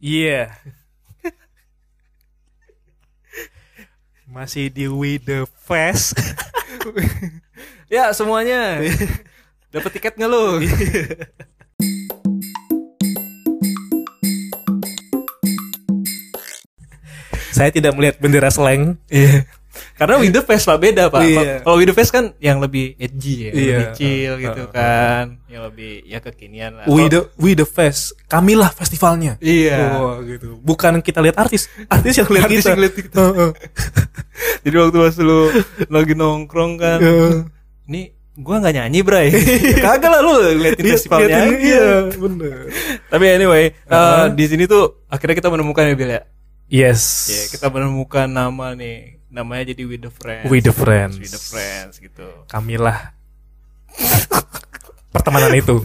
Iya. Masih di We The Fest. Ya semuanya. Dapat tiket nggak lu? Saya tidak melihat bendera slang. Iya. Karena Windows Fest pak beda pak. Iya. Kalau Windows Fest kan yang lebih edgy ya, Iya. lebih chill gitu Uh, uh, kan, yang lebih ya kekinian lah. We The We The Fest. Kamilah festivalnya. Iya. Oh, gitu. Bukan kita lihat artis, artis yang lihat Artis kita. yang lihat kita. Heeh. Jadi waktu pas lu lagi nongkrong kan, ini gua nggak nyanyi bray. Kagak lah lu ngeliatin Iya, festivalnya. liatin, aja. Iya, bener. Tapi anyway, uh, Uh-huh. di sini tuh akhirnya kita menemukan ya Bil ya. Yes. Ya, kita menemukan nama nih. Namanya jadi With the Friends. We The Friends. With the Friends gitu. Kamilah. pertemanan itu.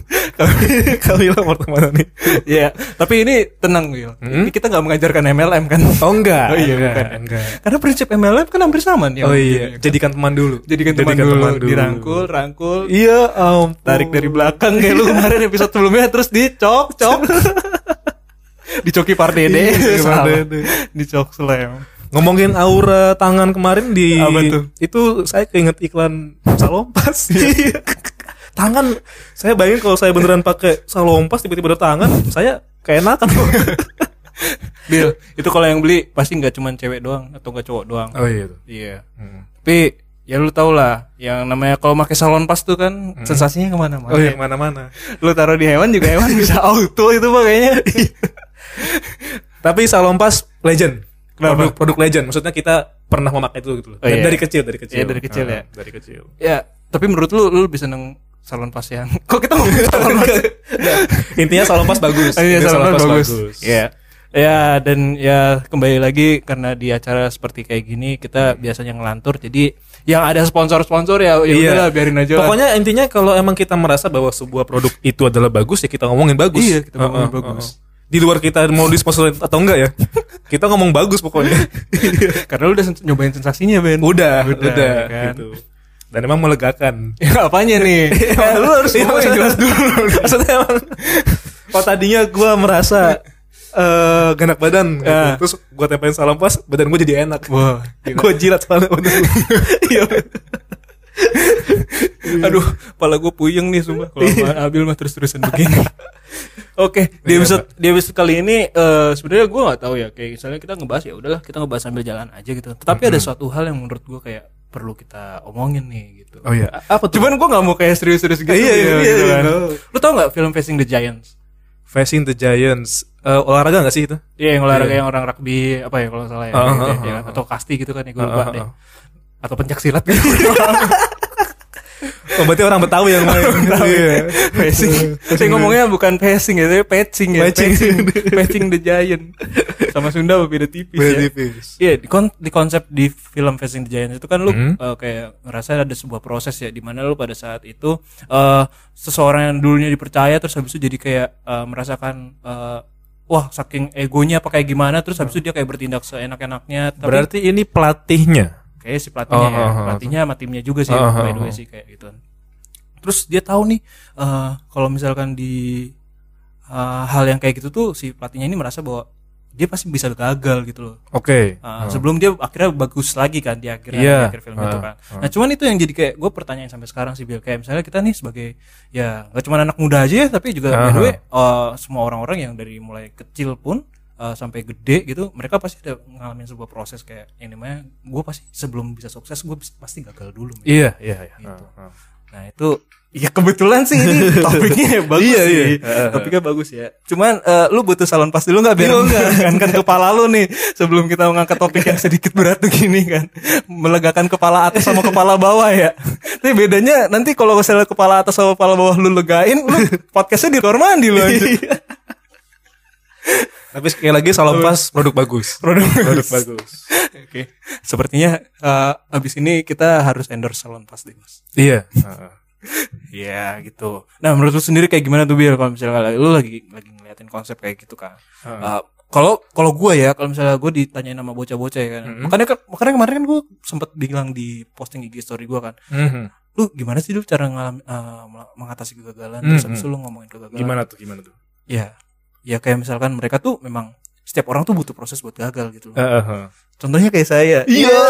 Kamilah pertemanan itu. Ya, tapi ini tenang Will. Hmm? Ini kita nggak mengajarkan MLM kan? Oh enggak. Oh iya, enggak, bukan. enggak. Karena prinsip MLM kan hampir sama nih. Oh iya, ini. jadikan teman dulu. jadikan teman dulu, dirangkul, rangkul, Iya, ampun. tarik dari belakang kayak lu kemarin episode sebelumnya terus dicok, cok. Dicoki Pardede, Iya, salah. Pardede. Dicok slam. Ngomongin aura tangan kemarin di Apa tuh? itu saya keinget iklan salompas. Iya. tangan saya bayangin kalau saya beneran pakai salompas tiba-tiba ada tangan, saya keenakan. Bil, itu kalau yang beli pasti nggak cuma cewek doang atau nggak cowok doang. oh iya. Iya. Tapi ya lu tau lah, yang namanya kalau pakai salon pas tuh kan sensasinya ke mana-mana. Oh iya, mana-mana. Lu taruh di hewan juga hewan bisa auto itu pak kayaknya. Tapi salompas legend. Kenapa? Produk produk legend. Maksudnya kita pernah memakai itu gitu loh. Oh, Dan iya. dari kecil, dari kecil. Iya, dari kecil Ah, ya. Dari kecil. ya, tapi menurut lu lu lebih seneng salon pas yang kok kita ngomongin salon pas Intinya salompas bagus. Oh, iya, Intinya salon pas bagus. Iya. Ya dan ya kembali lagi karena di acara seperti kayak gini kita biasanya ngelantur jadi yang ada sponsor-sponsor ya ya Iya. udahlah biarin aja lah. Pokoknya intinya kalau emang kita merasa bahwa sebuah produk itu adalah bagus ya kita ngomongin bagus. Iya, kita ngomongin Heeh, bagus. heeh. Di luar kita mau disponsor atau enggak ya. kita ngomong bagus pokoknya. karena lu udah nyobain sensasinya Ben. udah, Udah, udah, kan. gitu. Dan emang melegakan. Ya apanya nih? Ya, lu harus Iya, ngomong yang jelas dulu. Maksudnya emang Oh tadinya gua merasa eh ganak badan gitu. Ah. Terus gua tempelin salam pas Badan gua jadi enak Wah, Gua jilat soalnya Iya Aduh, kepala gue puyeng nih sumpah kalau Abil mah terus-terusan begini. Oke, di Iya, episode di episode kali ini eh sebenarnya gue nggak tahu ya kayak misalnya kita ngebahas ya udahlah kita ngebahas sambil jalan aja gitu. Tetapi ada suatu hal yang menurut gue kayak perlu kita omongin nih gitu. Oh iya Apa tuh? Cuman gue nggak mau kayak serius-serius gitu. Iya, iya, ya, iya, gitu iya, kan. tahu. Lu tau nggak film Facing the Giants? Facing the Giants Eh, Olahraga gak sih itu? Iya yang olahraga yang orang rugby apa ya kalau salah ya, Ah, gitu ah, ya, ah, ya ah. atau kasti gitu kan ya gue lupa ah, deh. Atau pencak silat gitu. Oh berarti orang Betawi yang main Iya Passing. Saya ngomongnya bukan passing ya, tapi patching ya. Patching. Patching, patching the giant. Sama Sunda beda tipis Beda ya. tipis. Iya, di, kon- di konsep di film Facing the Giant itu kan lu Hmm. eh, kayak ngerasa ada sebuah proses ya di mana lu pada saat itu eh seseorang yang dulunya dipercaya terus habis itu jadi kayak eh, merasakan eh, wah saking egonya apa kayak gimana terus habis itu dia kayak bertindak seenak-enaknya tapi Berarti ini pelatihnya kayak si pelatihnya Oh, ya. oh, oh. pelatihnya sama timnya juga sih Oh, by oh, the way sih kayak gitu. Terus dia tahu nih eh kalau misalkan di eh, hal yang kayak gitu tuh si pelatihnya ini merasa bahwa dia pasti bisa gagal gitu loh. Oke. Uh, sebelum dia akhirnya bagus lagi kan di akhir di akhir film itu Uh, kan. Nah cuman itu yang jadi kayak gue pertanyaan sampai sekarang sih Bill kayak misalnya kita nih sebagai ya nggak cuma anak muda aja ya tapi juga by the way uh, semua orang-orang yang dari mulai kecil pun uh, sampai gede gitu mereka pasti ada ngalamin sebuah proses kayak yang namanya gue pasti sebelum bisa sukses gue pasti gagal dulu. Iya iya iya Gitu. Ah, ah. Nah itu ya kebetulan sih ini topiknya bagus Iya, sih. iya. Topiknya bagus ya. Cuman eh, lu butuh salon pas dulu nggak biar melegakan kepala lu nih sebelum kita mengangkat topik yang sedikit berat begini kan. Melegakan kepala atas sama kepala bawah ya. Tapi bedanya nanti kalau misalnya kepala atas sama kepala bawah lu legain, lu podcastnya di kamar mandi lu. Tapi sekali lagi salam pas produk bagus Produk Produk bagus. Oke. Sepertinya eh, abis ini kita harus endorse salon pas deh, Mas. Iya ah. Iya gitu. Nah menurut lu sendiri kayak gimana tuh Bill kalau misalnya lu lagi lagi ngeliatin konsep kayak gitu kan? Uh, Kalau kalau gue ya kalau misalnya gue ditanyain sama bocah-bocah ya kan, makanya kan makanya kemarin kan gue sempet bilang di posting IG story gue kan, Mhm. lu gimana sih lu cara ngalam, uh, mengatasi kegagalan? Hmm, Terus lu ngomongin kegagalan. Gimana tuh gimana tuh Ya, ya kayak misalkan mereka tuh memang setiap orang tuh butuh proses buat gagal gitu loh. Heeh, heeh. Contohnya kayak saya. Iya.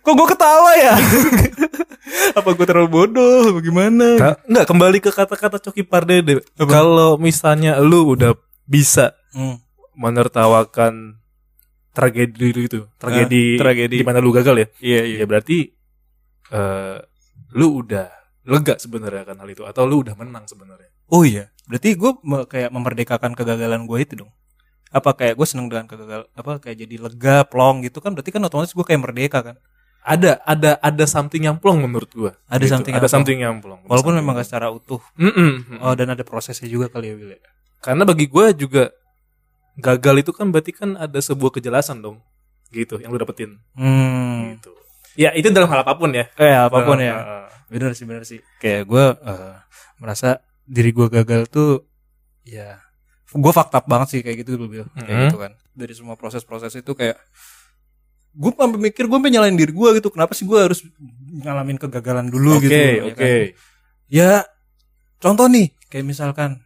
Kok gue ketawa ya? Apa gue terlalu bodoh? Apa gimana? Ka- Nggak kembali ke kata-kata Coki Pardede. Kalau misalnya lu udah bisa Hmm. menertawakan tragedi itu, tragedi, Ah, tragedi. di mana lu gagal ya. Iya iya. Ya berarti eh lu udah lega sebenarnya kan hal itu atau lu udah menang sebenarnya. Oh iya. Berarti gue kayak memerdekakan kegagalan gue itu dong. Apa kayak gue seneng dengan kegagal apa kayak jadi lega, plong gitu kan berarti kan otomatis gue kayak merdeka kan. Ada ada ada something yang plong menurut gua. Ada Gitu, something ada yang something yang plong. Walaupun something memang gak secara utuh. plong. Mm-mm. Oh dan ada prosesnya juga kali ya Will. ya? Karena bagi gua juga gagal itu kan berarti kan ada sebuah kejelasan dong. Gitu yang lu dapetin. Hmm. Gitu. Ya itu dalam hal apa pun ya. Kayak apa pun Eh, ya. eh, eh. Bener sih bener sih. Kayak gue eh, merasa diri gue gagal tuh ya gue fakta banget sih kayak gitu dulu Bil. Kayak Mhm. gitu kan. Dari semua proses-proses itu kayak gue sampai mikir gue nyalain diri gue gitu. Kenapa sih gue harus ngalamin kegagalan dulu Oke, gitu? ya oke. kan? Ya contoh nih kayak misalkan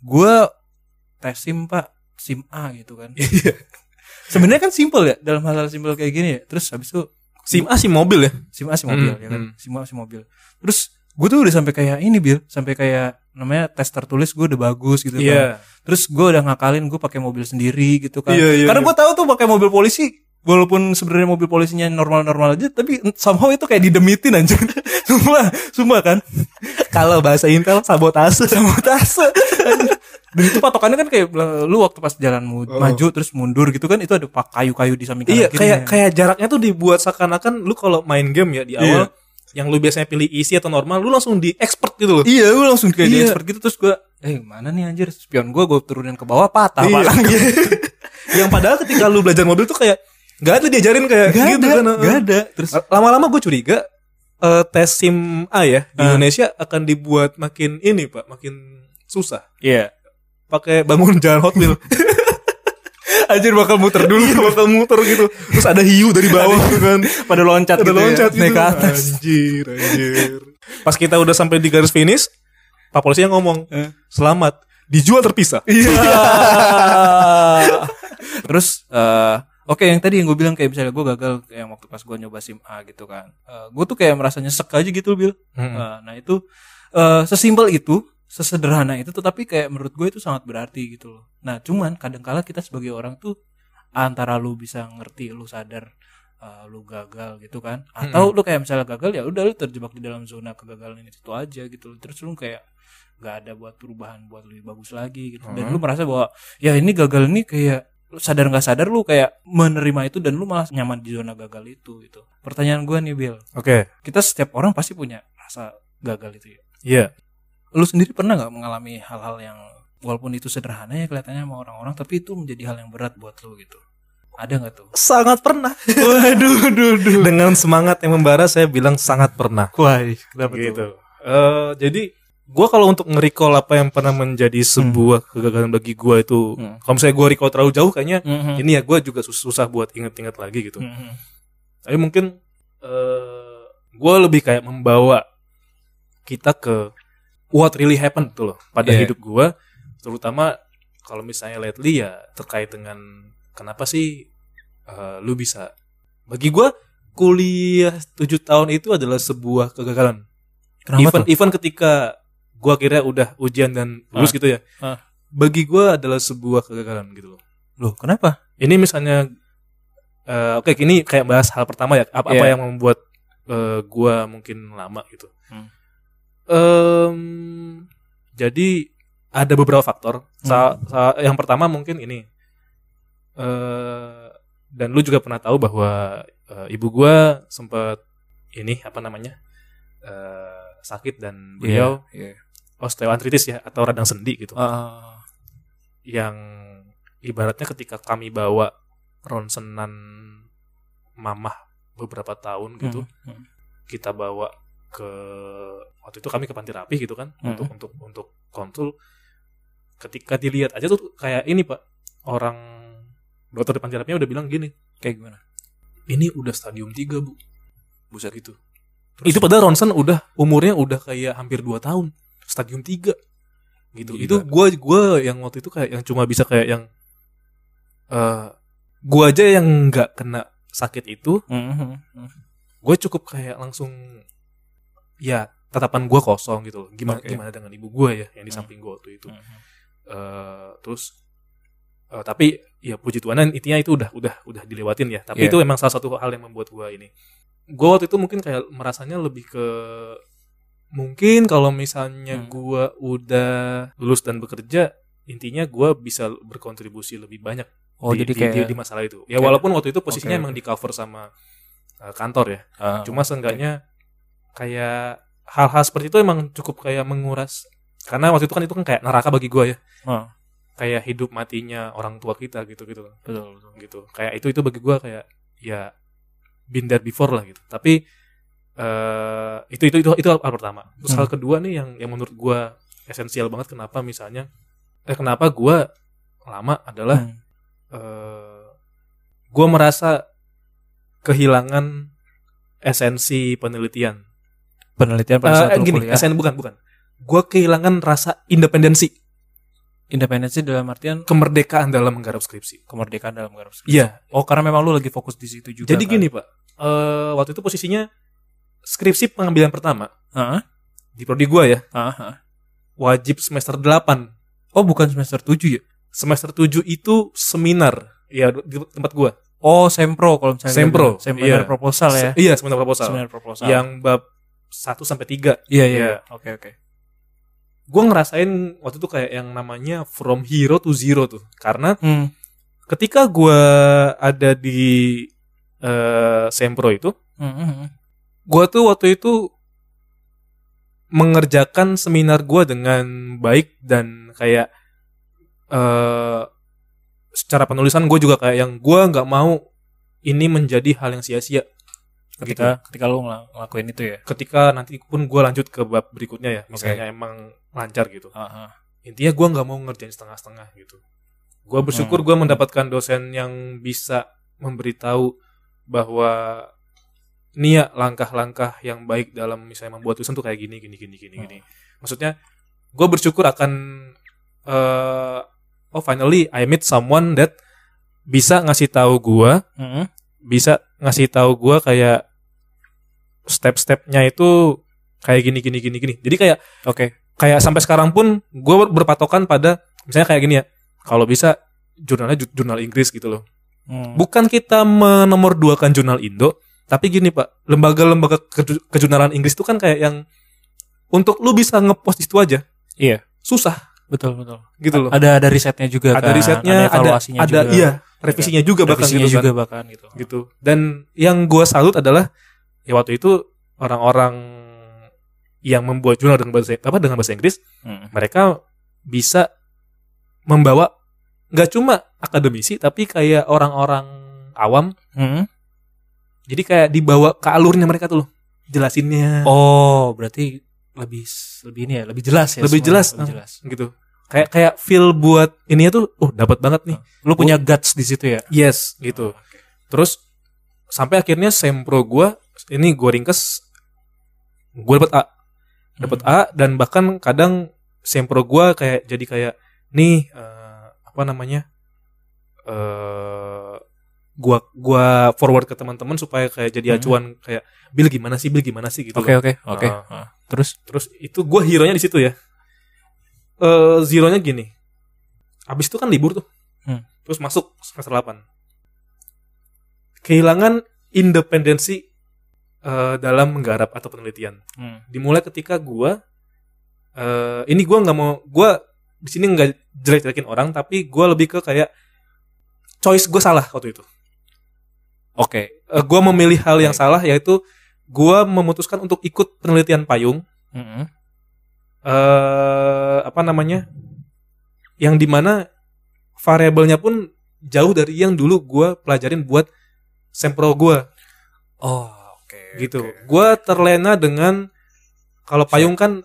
gue tes sim pak sim A gitu kan. Sebenarnya kan simple ya dalam hal-hal simple kayak gini ya. Terus habis itu Sim A sim mobil ya. sim A sim mobil Hmm, ya kan hmm. sim A sim mobil terus gue tuh udah sampai kayak ini bil sampai kayak namanya tes tertulis gue udah bagus gitu kan Iya. terus gue udah ngakalin gue pakai mobil sendiri gitu kan Iya, iya, karena iya. gue tahu tuh pakai mobil polisi walaupun sebenarnya mobil polisinya normal-normal aja tapi somehow itu kayak didemitin anjir semua semua kan Kalau bahasa Intel sabotase. sabotase dan itu patokannya kan kayak lu waktu pas jalan mu- Oh. maju terus mundur gitu kan itu ada pak kayu-kayu di samping Iya, kayak kayak jaraknya tuh dibuat seakan-akan lu kalau main game ya di awal yang lu biasanya pilih easy atau normal, lu langsung di expert gitu loh. Iya, gue langsung kayak di Iya. expert gitu terus gue, eh mana nih anjir spion gue gue turunin ke bawah patah Iya. Pak. yang padahal ketika lu belajar mobil tuh kayak nggak ada diajarin kayak Gak gitu ada, kan. gak ada. Terus Lama-lama gue curiga eh, tes SIM A ya di Ah. Indonesia akan dibuat makin ini Pak, makin susah. Iya. Pakai bangun jalan Hot Wheel. Anjir bakal muter dulu Iya, bakal muter gitu. Terus ada hiu dari bawah gitu kan. pada loncat Ada gitu loncat ya, naik gitu. ke atas. Anjir, anjir. Pas kita udah sampai di garis finish, Pak polisi ngomong, Eh. "Selamat, dijual terpisah." Iya. Terus eh Oke yang tadi yang gue bilang kayak misalnya gue gagal yang waktu pas gue nyoba sim A gitu kan, gue tuh kayak merasa nyesek aja gitu bil. Hmm. Eh, nah itu eh, sesimpel itu, sesederhana itu, tetapi kayak menurut gue itu sangat berarti gitu loh. Nah cuman kadangkala kita sebagai orang tuh antara lu bisa ngerti, lu sadar eh, lu gagal gitu kan, atau lu kayak misalnya gagal ya udah lu terjebak di dalam zona kegagalan itu aja gitu. loh. Terus lu kayak nggak ada buat perubahan buat lebih bagus lagi gitu. Dan lu merasa bahwa ya ini gagal ini kayak sadar nggak sadar lu kayak menerima itu dan lu malah nyaman di zona gagal itu gitu. Pertanyaan gue nih Bill, Oke. kita setiap orang pasti punya rasa gagal itu ya. Iya. Lu sendiri pernah nggak mengalami hal-hal yang walaupun itu sederhana ya kelihatannya sama orang-orang tapi itu menjadi hal yang berat buat lu gitu. Ada nggak tuh? Sangat pernah. Waduh, duh, duh. Dengan semangat yang membara saya bilang sangat pernah. Wah, kenapa gitu. Eh jadi gua kalau untuk nge-recall apa yang pernah menjadi sebuah kegagalan bagi gua itu, Hmm. kalau misalnya gua recall terlalu jauh kayaknya Mhm. ini ya gua juga sus- susah buat inget-inget lagi gitu. Mhm. Tapi mungkin eh gua lebih kayak membawa kita ke what really happened tuh loh pada Yeah. hidup gua, terutama kalau misalnya lately ya terkait dengan kenapa sih eh, lu bisa bagi gua kuliah 7 tahun itu adalah sebuah kegagalan. Kenapa even tuh? even ketika gua kira udah ujian dan lulus Ah. gitu ya. Ah. Bagi gua adalah sebuah kegagalan gitu loh. Loh, kenapa? Ini misalnya eh, oke ini kayak bahas hal pertama ya apa apa Iya. yang membuat eh, gua mungkin lama gitu. Hmm. Em, jadi ada beberapa faktor. Sa- Hmm. sa- yang pertama mungkin ini eh dan lu juga pernah tahu bahwa eh, ibu gua sempat ini apa namanya eh, sakit dan beliau Iya. Osteoartritis ya atau radang sendi gitu Ah, yang ibaratnya ketika kami bawa ronsenan mamah beberapa tahun gitu mhm. kita bawa ke waktu itu kami ke panti rapi gitu kan Hmm. untuk untuk untuk konsul ketika dilihat aja tuh kayak ini pak orang dokter di panti rapinya udah bilang gini Kayak gimana? ini udah stadium 3 bu Buset. gitu itu padahal ronsen udah umurnya udah kayak hampir 2 tahun stadium 3 gitu Gila. itu gue gue yang waktu itu kayak yang cuma bisa kayak yang eh gue aja yang nggak kena sakit itu Mhm. gue cukup kayak langsung ya tatapan gue kosong gitu loh gimana Oke. gimana dengan ibu gue ya yang di Hmm. samping gue waktu itu Mhm. Eh, terus eh, tapi ya puji Tuhan intinya itu udah udah udah dilewatin ya tapi Iya. itu emang salah satu hal yang membuat gue ini gue waktu itu mungkin kayak merasanya lebih ke mungkin kalau misalnya Hmm. gue udah lulus dan bekerja intinya gue bisa berkontribusi lebih banyak Oh di, jadi di- kayak di, di masalah itu. Ya kayak- walaupun waktu itu posisinya Oke, emang di cover sama eh, kantor ya. Ah, cuma seenggaknya kayak hal-hal seperti itu emang cukup kayak menguras. Karena waktu itu kan itu kan kayak neraka bagi gue ya. Ah, kayak hidup matinya orang tua kita gitu gitu betul betul. gitu. Kayak itu itu bagi gue kayak ya been there before lah gitu. Tapi eh itu itu itu itu hal pertama terus Hmm. hal kedua nih yang yang menurut gue esensial banget kenapa misalnya eh kenapa gue lama adalah Hmm. eh gue merasa kehilangan esensi penelitian penelitian pada saat lu gini kuliah esen bukan bukan gue kehilangan rasa independensi independensi dalam artian kemerdekaan dalam menggarap skripsi kemerdekaan dalam garap skripsi. iya Oh karena memang lu lagi fokus di situ juga. jadi kan? gini pak eh waktu itu posisinya skripsi pengambilan pertama Heeh. di prodi gue ya heeh. wajib semester 8 Oh bukan semester 7 ya? semester 7 itu seminar ya di tempat gue Oh sempro kalau misalnya Sempro, gitu. seminar iya. proposal ya. iya seminar proposal Seminar proposal. yang bab 1 sampai 3 iya iya. Iya. Oke oke. gue ngerasain waktu itu kayak yang namanya from hero to zero tuh karena Hmm. ketika gue ada di eh, sempro itu Hmm, hmm, hmm. Gue tuh waktu itu mengerjakan seminar gue dengan baik dan kayak eh secara penulisan gue juga kayak yang gue nggak mau ini menjadi hal yang sia-sia Ketika ketika lu ngel- ngelakuin itu ya. ketika nanti pun gue lanjut ke bab berikutnya ya misalnya emang lancar gitu Heeh. intinya gue nggak mau ngerjain setengah-setengah gitu gue bersyukur Hmm. gue mendapatkan dosen yang bisa memberitahu bahwa ini ya langkah-langkah yang baik dalam misalnya membuat tulisan tuh kayak gini gini gini gini Hmm. gini maksudnya gue bersyukur akan eh oh finally I meet someone that bisa ngasih tahu gue Hmm. bisa ngasih tahu gue kayak step-stepnya itu kayak gini gini gini gini jadi kayak Oke. kayak sampai sekarang pun gue berpatokan pada misalnya kayak gini ya kalau bisa jurnalnya ju- jurnal Inggris gitu loh Hmm. bukan kita menomorduakan jurnal Indo tapi gini pak lembaga-lembaga keju- kejurnalan Inggris itu kan kayak yang untuk lu bisa ngepost itu aja Iya. susah Betul betul. gitu loh Ada ada risetnya juga ada kan. risetnya ada evaluasinya ada juga. iya revisinya juga bahkan Revisinya gitu juga kan bahkan gitu. gitu dan yang gue salut adalah ya waktu itu orang-orang yang membuat jurnal dengan bahasa apa dengan bahasa Inggris Hmm. mereka bisa membawa nggak cuma akademisi tapi kayak orang-orang awam Hmm. Jadi kayak dibawa ke alurnya mereka tuh loh jelasinnya Oh, berarti lebih lebih ini ya, lebih jelas ya. Lebih jelas, Lebih ah. jelas. gitu kayak kayak feel buat ininya tuh oh dapat banget nih Lu punya guts di situ ya? yes gitu terus sampai akhirnya sempro gua ini gua ringkes gue dapat A dapat Hmm. A dan bahkan kadang sempro gua kayak jadi kayak nih eh, apa namanya eh gua gua forward ke teman-teman supaya kayak jadi Hmm. acuan kayak Bill gimana sih Bill gimana sih gitu Oke oke oke. Ah. Ah. Terus terus itu gua hero nya di situ ya eh zero nya gini abis itu kan libur tuh Hmm. terus masuk semester 8 kehilangan independensi eh, dalam menggarap atau penelitian hmm. dimulai ketika gua eh ini gua nggak mau gua di sini nggak jelek-jelekin orang tapi gua lebih ke kayak choice gue salah waktu itu Oke. Eh, gua memilih hal yang salah yaitu gua memutuskan untuk ikut penelitian payung Hmm. eh apa namanya yang di mana variabelnya pun jauh dari yang dulu gua pelajarin buat sempro gua Oh, oke. gitu oke. gua terlena dengan kalau payung kan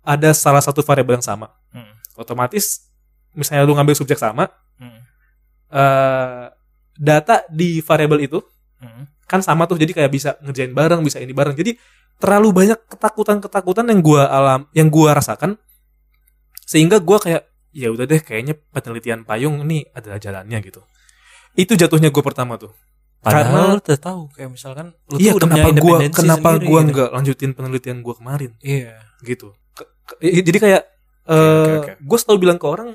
ada salah satu variabel yang sama Hmm. otomatis misalnya lu ngambil subjek sama Hmm. eh data di variabel itu Hmm. kan sama tuh jadi kayak bisa ngerjain bareng bisa ini bareng jadi terlalu banyak ketakutan ketakutan yang gua alam yang gua rasakan sehingga gue kayak ya udah deh kayaknya penelitian payung ini adalah jalannya gitu itu jatuhnya gue pertama tuh Padahal Karena- udah tahu kayak misalkan lu iya tuh kenapa independensi kenapa sendiri gue gitu. nggak lanjutin penelitian gue kemarin Iya. gitu Ke- ke- i- jadi kayak oke, eh oke. gue selalu bilang ke orang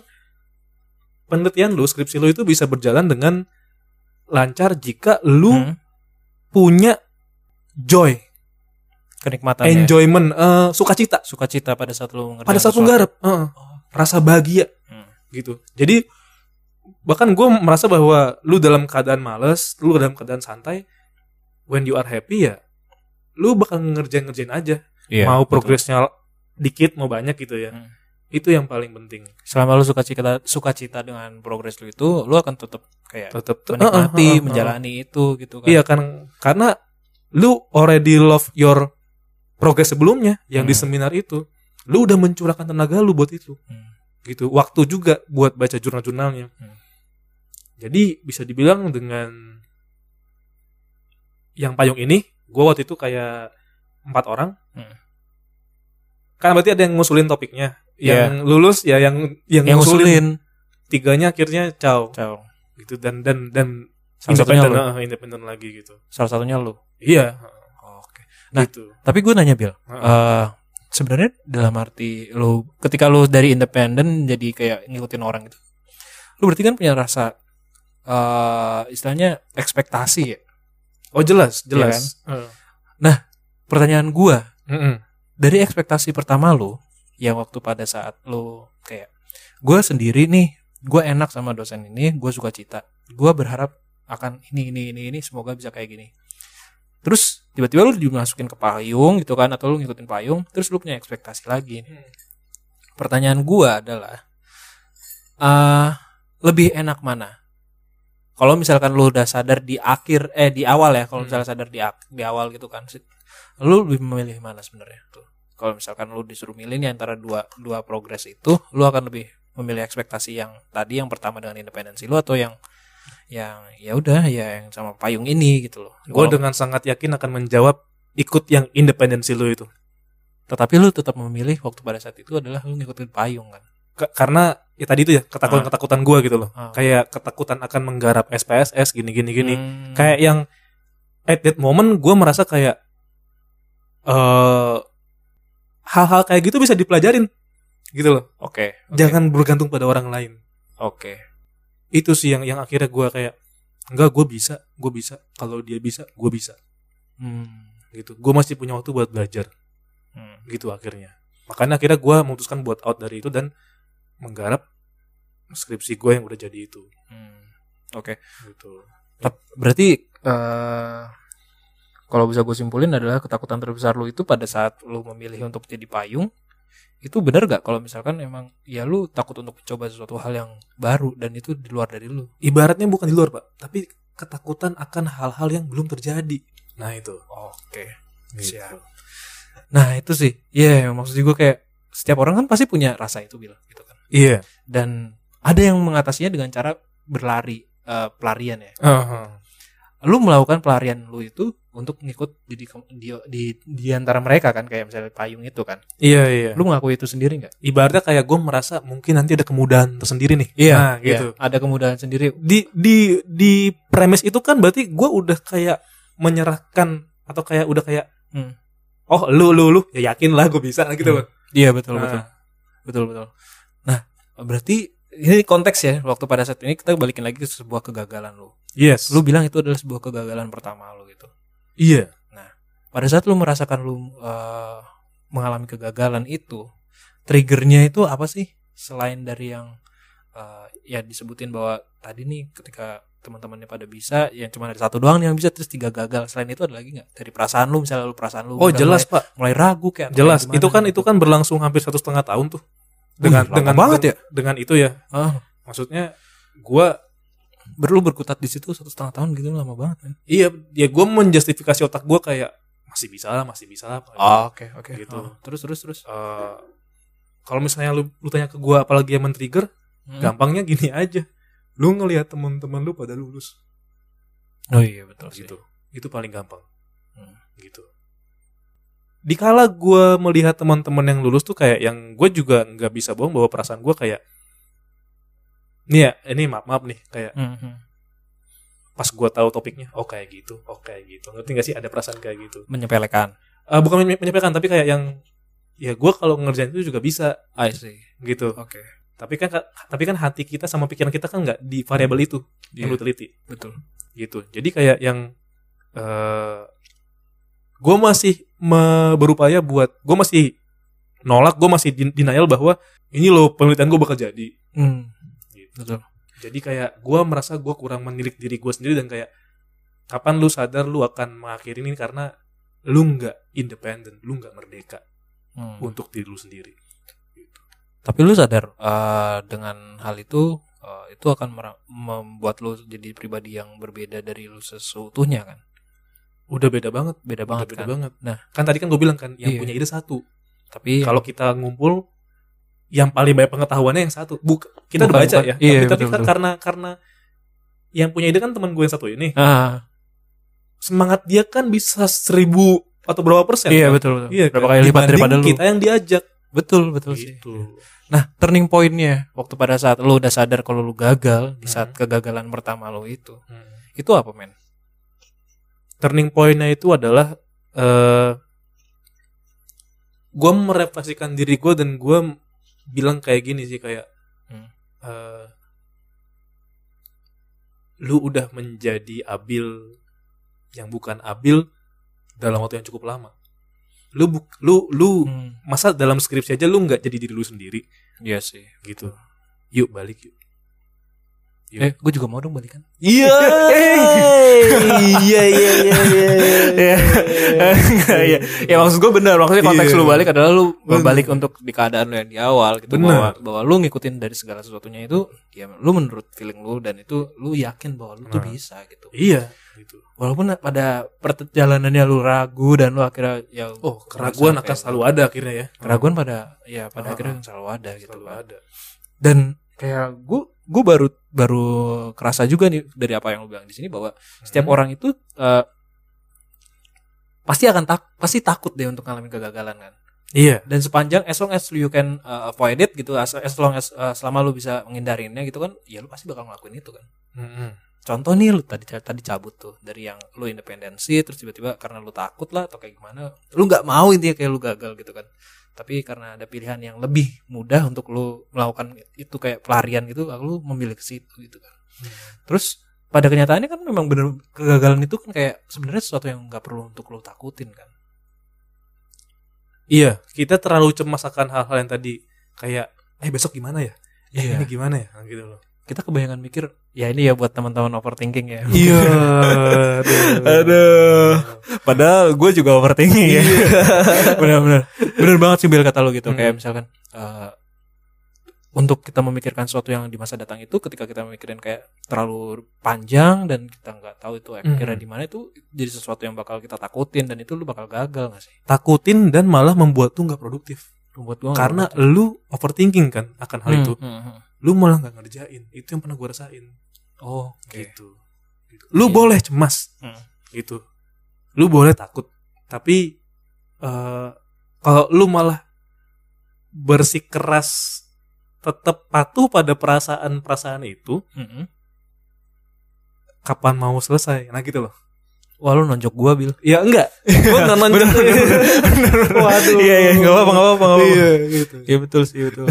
penelitian lu skripsi lu itu bisa berjalan dengan lancar jika lu Hmm, punya joy kenikmatan ya. enjoyment eh, sukacita sukacita pada saat lu ngerjain pada saat lu nggarap Heeh. rasa bahagia Hmm. gitu jadi bahkan gue merasa bahwa lu dalam keadaan males lu dalam keadaan santai when you are happy ya lu bakal ngerjain ngerjain aja Iya, mau progresnya dikit mau banyak gitu ya Hmm. Itu yang paling penting selama lu sukacita sukacita dengan progres lu itu lu akan tetap kayak tetap menikmati menjalani itu gitu kan iya kan karena lu already love your progress sebelumnya yang di Hmm. seminar itu lu udah mencurahkan tenaga lu buat itu Hmm. gitu waktu juga buat baca jurnal-jurnalnya Hmm. jadi bisa dibilang dengan yang payung ini gue waktu itu kayak empat orang Hmm. kan berarti ada yang ngusulin topiknya Iya. yang lulus ya yang yang, yang ngusulin. ngusulin tiganya akhirnya caw Ciao. gitu dan dan dan salah satunya independen lu eh, independen lagi gitu salah satunya lu iya oke Nah, gitu tapi gue nanya Bill Heeh. eh sebenarnya dalam arti lu ketika lu dari independen jadi kayak ngikutin orang gitu lu berarti kan punya rasa eh istilahnya ekspektasi ya oh jelas Iya jelas Heeh. pertanyaan gua Mm-mm. dari ekspektasi pertama lu yang waktu pada saat lu kayak gua sendiri nih gua enak sama dosen ini gua suka cita gua berharap akan ini ini ini ini semoga bisa kayak gini. Terus tiba-tiba lu dimasukin ke payung gitu kan atau lu ngikutin payung terus lu punya ekspektasi lagi nih. pertanyaan gua adalah eh lebih enak mana? Kalau misalkan lu udah sadar di akhir eh di awal ya kalau Hmm. misalnya sadar di di awal gitu kan lu lebih memilih mana sebenarnya? Tuh kalau misalkan lu disuruh milih nih antara dua dua progres itu lu akan lebih memilih ekspektasi yang tadi yang pertama dengan independensi lu atau yang yang ya udah ya yang sama payung ini gitu loh. Gue dengan sangat yakin akan menjawab ikut yang independensi lu itu. Tetapi lu tetap memilih waktu pada saat itu adalah lu ngikutin payung kan? Ka- karena ya tadi itu ya ketakutan ketakutan gue gitu loh. Ah. kayak ketakutan akan menggarap SPSS gini gini gini. Hmm. kayak yang at that moment gue merasa kayak eh hal-hal kayak gitu bisa dipelajarin. Gitu loh. Oke oke, jangan bergantung pada orang lain. Oke. Itu sih yang yang akhirnya gue kayak enggak gue bisa gue bisa. Kalau dia bisa gue bisa. Hmm. gitu. Gue masih punya waktu buat belajar. Hmm. gitu akhirnya. Makanya akhirnya gue memutuskan buat out dari itu dan menggarap skripsi gue yang udah jadi itu. Hmm. oke. Gitu. Tep- berarti eh kalau bisa gue simpulin adalah ketakutan terbesar lu itu pada saat lu memilih untuk jadi payung itu benar gak kalau misalkan emang ya lu takut untuk mencoba sesuatu hal yang baru dan itu di luar dari lu. Ibaratnya bukan di luar pak tapi ketakutan akan hal-hal yang belum terjadi. Nah itu. Oke. Gitu. Siap. nah itu sih. Iya maksud gue kayak setiap orang kan pasti punya rasa itu bilang gitu kan. Iya. Dan ada yang mengatasinya dengan cara berlari eh, pelarian ya. Aha. Lu melakukan pelarian lu itu untuk ngikut di, di di di di antara mereka kan kayak misalnya payung itu kan. Iya iya. Lu mengakui itu sendiri nggak? Ibaratnya kayak gue merasa mungkin nanti ada kemudahan tersendiri nih. Nah, gitu. Iya, ada kemudahan sendiri. Di di di premis itu kan berarti gue udah kayak menyerahkan atau kayak udah kayak Hmm. oh lu lu lu. Ya yakin lah gue bisa gitu loh iya betul Nah. betul. Betul betul. Nah berarti ini konteks ya waktu pada saat ini kita balikin lagi ke sebuah kegagalan lu yes. Lu bilang itu adalah sebuah kegagalan pertama lu gitu. Iya. Pada saat lu merasakan lu eh, mengalami kegagalan itu triggernya itu apa sih? Selain dari yang eh, ya disebutin bahwa tadi nih ketika teman-temannya pada bisa yang cuma ada satu doang yang bisa terus tiga gagal. Selain itu ada lagi nggak? Dari perasaan lu misalnya lu perasaan lu oh jelas mulai, pak. mulai ragu kayak jelas. kayak itu kan gitu. itu kan berlangsung hampir satu setengah tahun tuh. Dengan Wih, dengan banget ya? dengan itu ya. Ah, maksudnya berlu berkutat di situ satu setengah tahun gitu lama banget kan iya ya gue menjustifikasi otak gue kayak masih bisa lah masih bisa lah oke oke. Gitu. Oh, terus terus terus. Eh, kalau misalnya lu, lu tanya ke gue apalagi yang men-trigger Hmm. gampangnya gini aja. Lu ngelihat teman-teman lu pada lulus. Oh iya betul sih. Gitu. Itu paling gampang. Hmm. gitu. Dikala gue melihat teman-teman yang lulus tuh kayak yang gue juga nggak bisa bohong bahwa perasaan gue kayak nih ya ini maaf maaf nih kayak Mhm. pas gue tahu topiknya oh kayak gitu oh kayak gitu. Ngerti gak sih ada perasaan kayak gitu? Menyepelekan. Eh, bukan menye- menyepelekan tapi kayak yang ya gue kalau ngerjain itu juga bisa. I see. Gitu. Oke. Tapi kan tapi kan hati kita sama pikiran kita kan nggak di variabel itu yang Iya. lu teliti. Betul. Gitu. Jadi kayak yang eh gue masih me- berupaya buat gue masih nolak gue masih denial bahwa ini loh penelitian gue bakal jadi. Hmm. Betul jadi kayak gue merasa gue kurang menilik diri gue sendiri dan kayak kapan lu sadar lu akan mengakhiri ini karena lu nggak independen lu nggak merdeka Hmm. untuk diri lu sendiri Tapi lu sadar eh, dengan hal itu eh, itu akan membuat lu jadi pribadi yang berbeda dari lu seseutuhnya kan? udah beda banget Beda Udah banget beda kan. banget Nah. kan tadi kan gue bilang kan yang Iya. punya ide satu Tapi kalau kita ngumpul yang paling banyak pengetahuannya yang satu Buk, kita Bukan, udah baca bukan. ya Iya, tapi, tapi betul, kan betul. karena karena yang punya ide kan teman gue yang satu ini ah, semangat dia kan bisa seribu atau berapa persen iya kan? betul betul. iya Berapa kan? kali lipat daripada lu. kita yang diajak Betul betul sih. gitu Nah, turning pointnya waktu pada saat lu udah sadar kalau lu gagal di saat Hmm. kegagalan pertama lu itu, Hmm. itu apa men? turning pointnya itu adalah eh gue merefleksikan diri gue dan gue bilang kayak gini sih kayak Hmm. eh, lu udah menjadi abil yang bukan abil dalam waktu yang cukup lama lu buk- lu lu Hmm. masa dalam skripsi aja lu nggak jadi diri lu sendiri Iya sih. gitu yuk balik Yuk. Eh, gue juga mau dong balikan. iya iya iya iya Iya. Iya. Ya maksud gue benar. Maksudnya konteks Iya. lu balik adalah lu Bener. balik untuk di keadaan lu yang di awal gitu bahwa Bener. bahwa lu ngikutin dari segala sesuatunya itu ya lu menurut feeling lu dan itu lu yakin bahwa lu tuh Nah. bisa gitu. iya gitu Walaupun pada perjalanannya lu ragu dan lu akhirnya ya oh keraguan akan selalu ada akhirnya ya keraguan pada ya pada Ah, akhirnya selalu ada gitu selalu kan. ada dan kayak gue gue baru baru kerasa juga nih dari apa yang lu bilang di sini bahwa setiap Hmm. orang itu eh, pasti akan tak pasti takut deh untuk ngalamin kegagalan kan iya dan sepanjang as long as you can uh, avoid it gitu as, as long as uh, selama lu bisa menghindarinya gitu kan ya lu pasti bakal ngelakuin itu kan Mm-mm. contoh nih lu tadi tadi cabut tuh dari yang lu independensi terus tiba-tiba karena lu takut lah atau kayak gimana lu nggak mau intinya kayak lu gagal gitu kan tapi karena ada pilihan yang lebih mudah untuk lu melakukan itu kayak pelarian gitu lu memilih ke situ gitu kan. Terus pada kenyataannya kan memang bener kegagalan itu kan kayak sebenarnya sesuatu yang nggak perlu untuk lu takutin kan. Iya kita terlalu cemas akan hal-hal yang tadi kayak eh besok gimana ya? Eh, Iya. ini gimana ya? Gitu loh kita kebanyakan mikir ya ini ya buat teman-teman overthinking ya iya Aduh. Padahal gue juga overthinking ya. Bener-bener. Bener banget sih Bill kata lo gitu. Hmm. Kayak misalkan eh, untuk kita memikirkan sesuatu yang di masa datang itu, ketika kita memikirin kayak terlalu panjang dan kita nggak tahu itu akhirnya Hmm. di mana itu jadi sesuatu yang bakal kita takutin dan itu lu bakal gagal gak sih? takutin dan malah membuat tuh nggak produktif Membuat gua karena produktif. lu overthinking kan akan hal Hmm, itu hmm, hmm. Lu malah nggak ngerjain itu yang pernah gue rasain Oh, oke. gitu lu Iya. boleh cemas Hmm. gitu lu boleh takut tapi eh kalau lu malah bersikeras tetap patuh pada perasaan-perasaan itu Mm-mm. kapan mau selesai nah gitu loh Wah lu nonjok gua Bil. ya enggak gue nggak nonjok waduh Iya iya nggak apa-apa nggak apa-apa iya gitu Iya betul sih betul.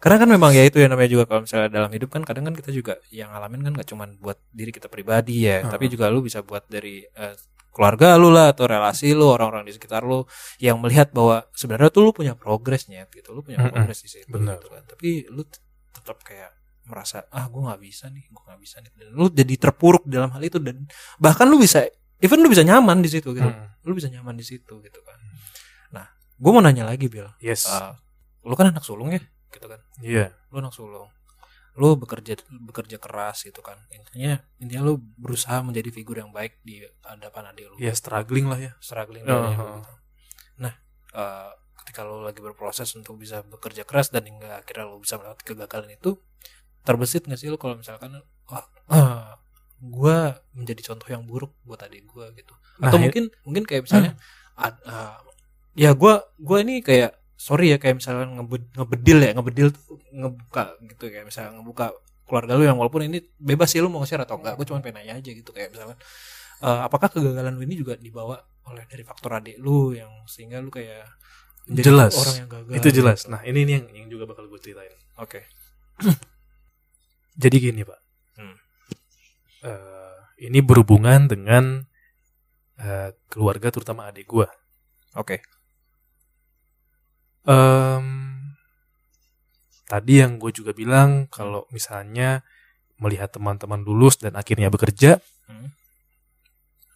Karena kan memang ya itu ya namanya juga kalau misalnya dalam hidup kan kadang kan kita juga yang ngalamin kan gak cuman buat diri kita pribadi ya, Heeh. tapi juga lu bisa buat dari eh, keluarga lu lah atau relasi lu orang-orang di sekitar lu yang melihat bahwa sebenarnya tuh lu punya progresnya gitu, lu punya progres di situ. Benar. gitu kan. Tapi lu tetap kayak merasa ah gue nggak bisa nih, gue nggak bisa nih. Dan lu jadi terpuruk dalam hal itu dan bahkan lu bisa even lu bisa nyaman di situ gitu. Hmm. Lu bisa nyaman di situ gitu kan. Nah, gue mau nanya lagi Bill yes uh, lu kan anak sulung ya gitu kan iya lu anak sulung lu bekerja bekerja keras gitu kan intinya intinya lu berusaha menjadi figur yang baik di hadapan adik lu ya struggling lah ya struggling dari oh. lu gitu. nah uh, ketika lu lagi berproses untuk bisa bekerja keras dan hingga akhirnya lu bisa melewati kegagalan itu terbesit gak sih lu kalau misalkan wah ah, gua menjadi contoh yang buruk buat adik gua gitu. Nah, atau ya- mungkin mungkin kayak misalnya ad- uh, ya gue gue ini kayak sorry ya kayak misalnya ngebe- ngebedil ya ngebedil tuh ngebuka gitu kayak misalnya ngebuka keluarga lu yang walaupun ini bebas sih lu mau nge-share atau enggak gue cuma pengen nanya aja gitu kayak misalnya eh, apakah kegagalan lu ini juga dibawa oleh dari faktor adik lu yang sehingga lu kayak menjadi Jelas. orang yang gagal itu jelas. nah ini nih yang, yang juga bakal gue ceritain. Oke. Jadi gini pak. Hmm. Eh, ini berhubungan dengan eh, keluarga terutama adik gue oke Em, tadi yang gue juga bilang kalau misalnya melihat teman-teman lulus dan akhirnya bekerja, Hmm.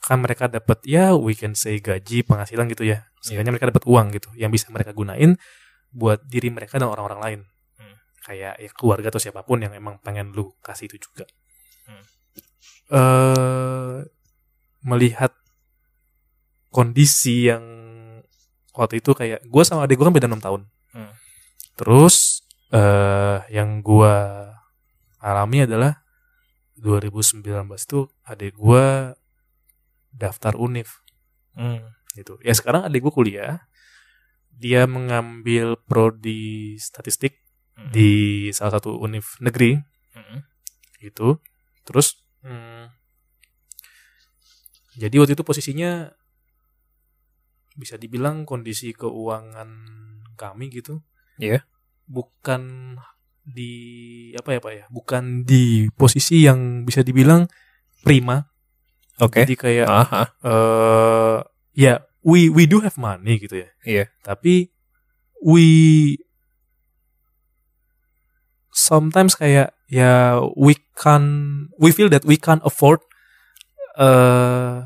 kan mereka dapat ya we can say gaji penghasilan gitu ya, sehingga mereka dapat uang gitu yang bisa mereka gunain buat diri mereka dan orang-orang lain, Hmm. kayak ya keluarga atau siapa pun yang emang pengen lu kasih itu juga. Eh melihat kondisi yang waktu itu kayak gue sama adik gue kan beda enam tahun. Hmm. Terus eh yang gue alami adalah 2019 tuh adik gue daftar univ Hmm. gitu. Ya sekarang adik gue kuliah, dia mengambil prodi statistik Hmm. di salah satu univ negeri Hmm. gitu. Terus hmm, jadi waktu itu posisinya bisa dibilang kondisi keuangan kami gitu. Iya. Bukan di apa ya Pak ya? Bukan di posisi yang bisa dibilang prima. oke Jadi kayak Aha. eh ya we we do have money gitu ya. Iya. Tapi we sometimes kayak ya we can we feel that we can afford eh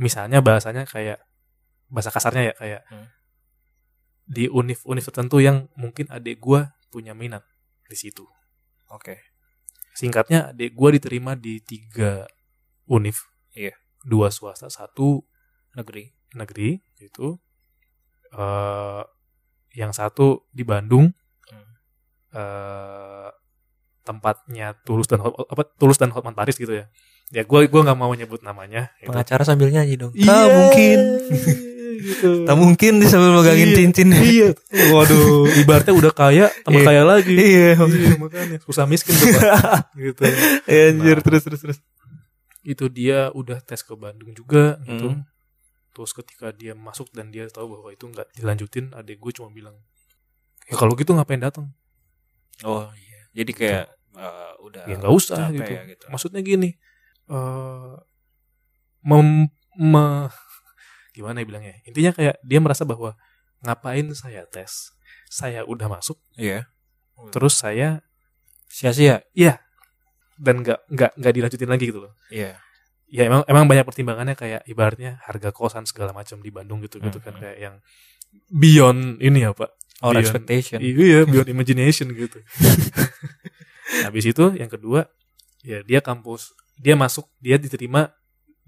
misalnya bahasanya kayak bahasa kasarnya ya kayak Hmm. di univ-univ tertentu yang mungkin adik gua punya minat di situ. oke Singkatnya adik gua diterima di tiga univ. Iya. Dua swasta, satu negeri negeri itu eh yang satu di Bandung Hmm. eh tempatnya Tulus dan Hot- apa Tulus dan Hotman Paris gitu ya. Ya gue gua nggak mau nyebut namanya gitu. pengacara sambil nyanyi dong. Iya, mungkin. gitu. tak mungkin dia sambil megangin Iya, cincin iya. Waduh ibaratnya udah kaya tambah Iya. kaya lagi. Iya Iya, makanya. Susah miskin tuh Pak. gitu. Iya, anjir Nah. terus terus terus. Itu dia udah tes ke Bandung juga gitu. Hmm. terus ketika dia masuk dan dia tahu bahwa itu nggak dilanjutin adik gue cuma bilang ya kalau gitu ngapain datang oh iya. Jadi kayak eh, udah ya nggak usah gitu. ya, gitu. maksudnya gini eh mem, me- gimana ya bilangnya? Intinya kayak dia merasa bahwa ngapain saya tes? Saya udah masuk iya. terus saya sia-sia? Dan nggak nggak nggak dilanjutin lagi gitu loh. Iya. Ya emang emang banyak pertimbangannya kayak ibaratnya harga kosan segala macam di Bandung gitu gitu kan Mhm. kayak yang beyond ini ya pak or Beyond- expectation. Iya beyond imagination gitu habis itu yang kedua ya dia kampus dia masuk dia diterima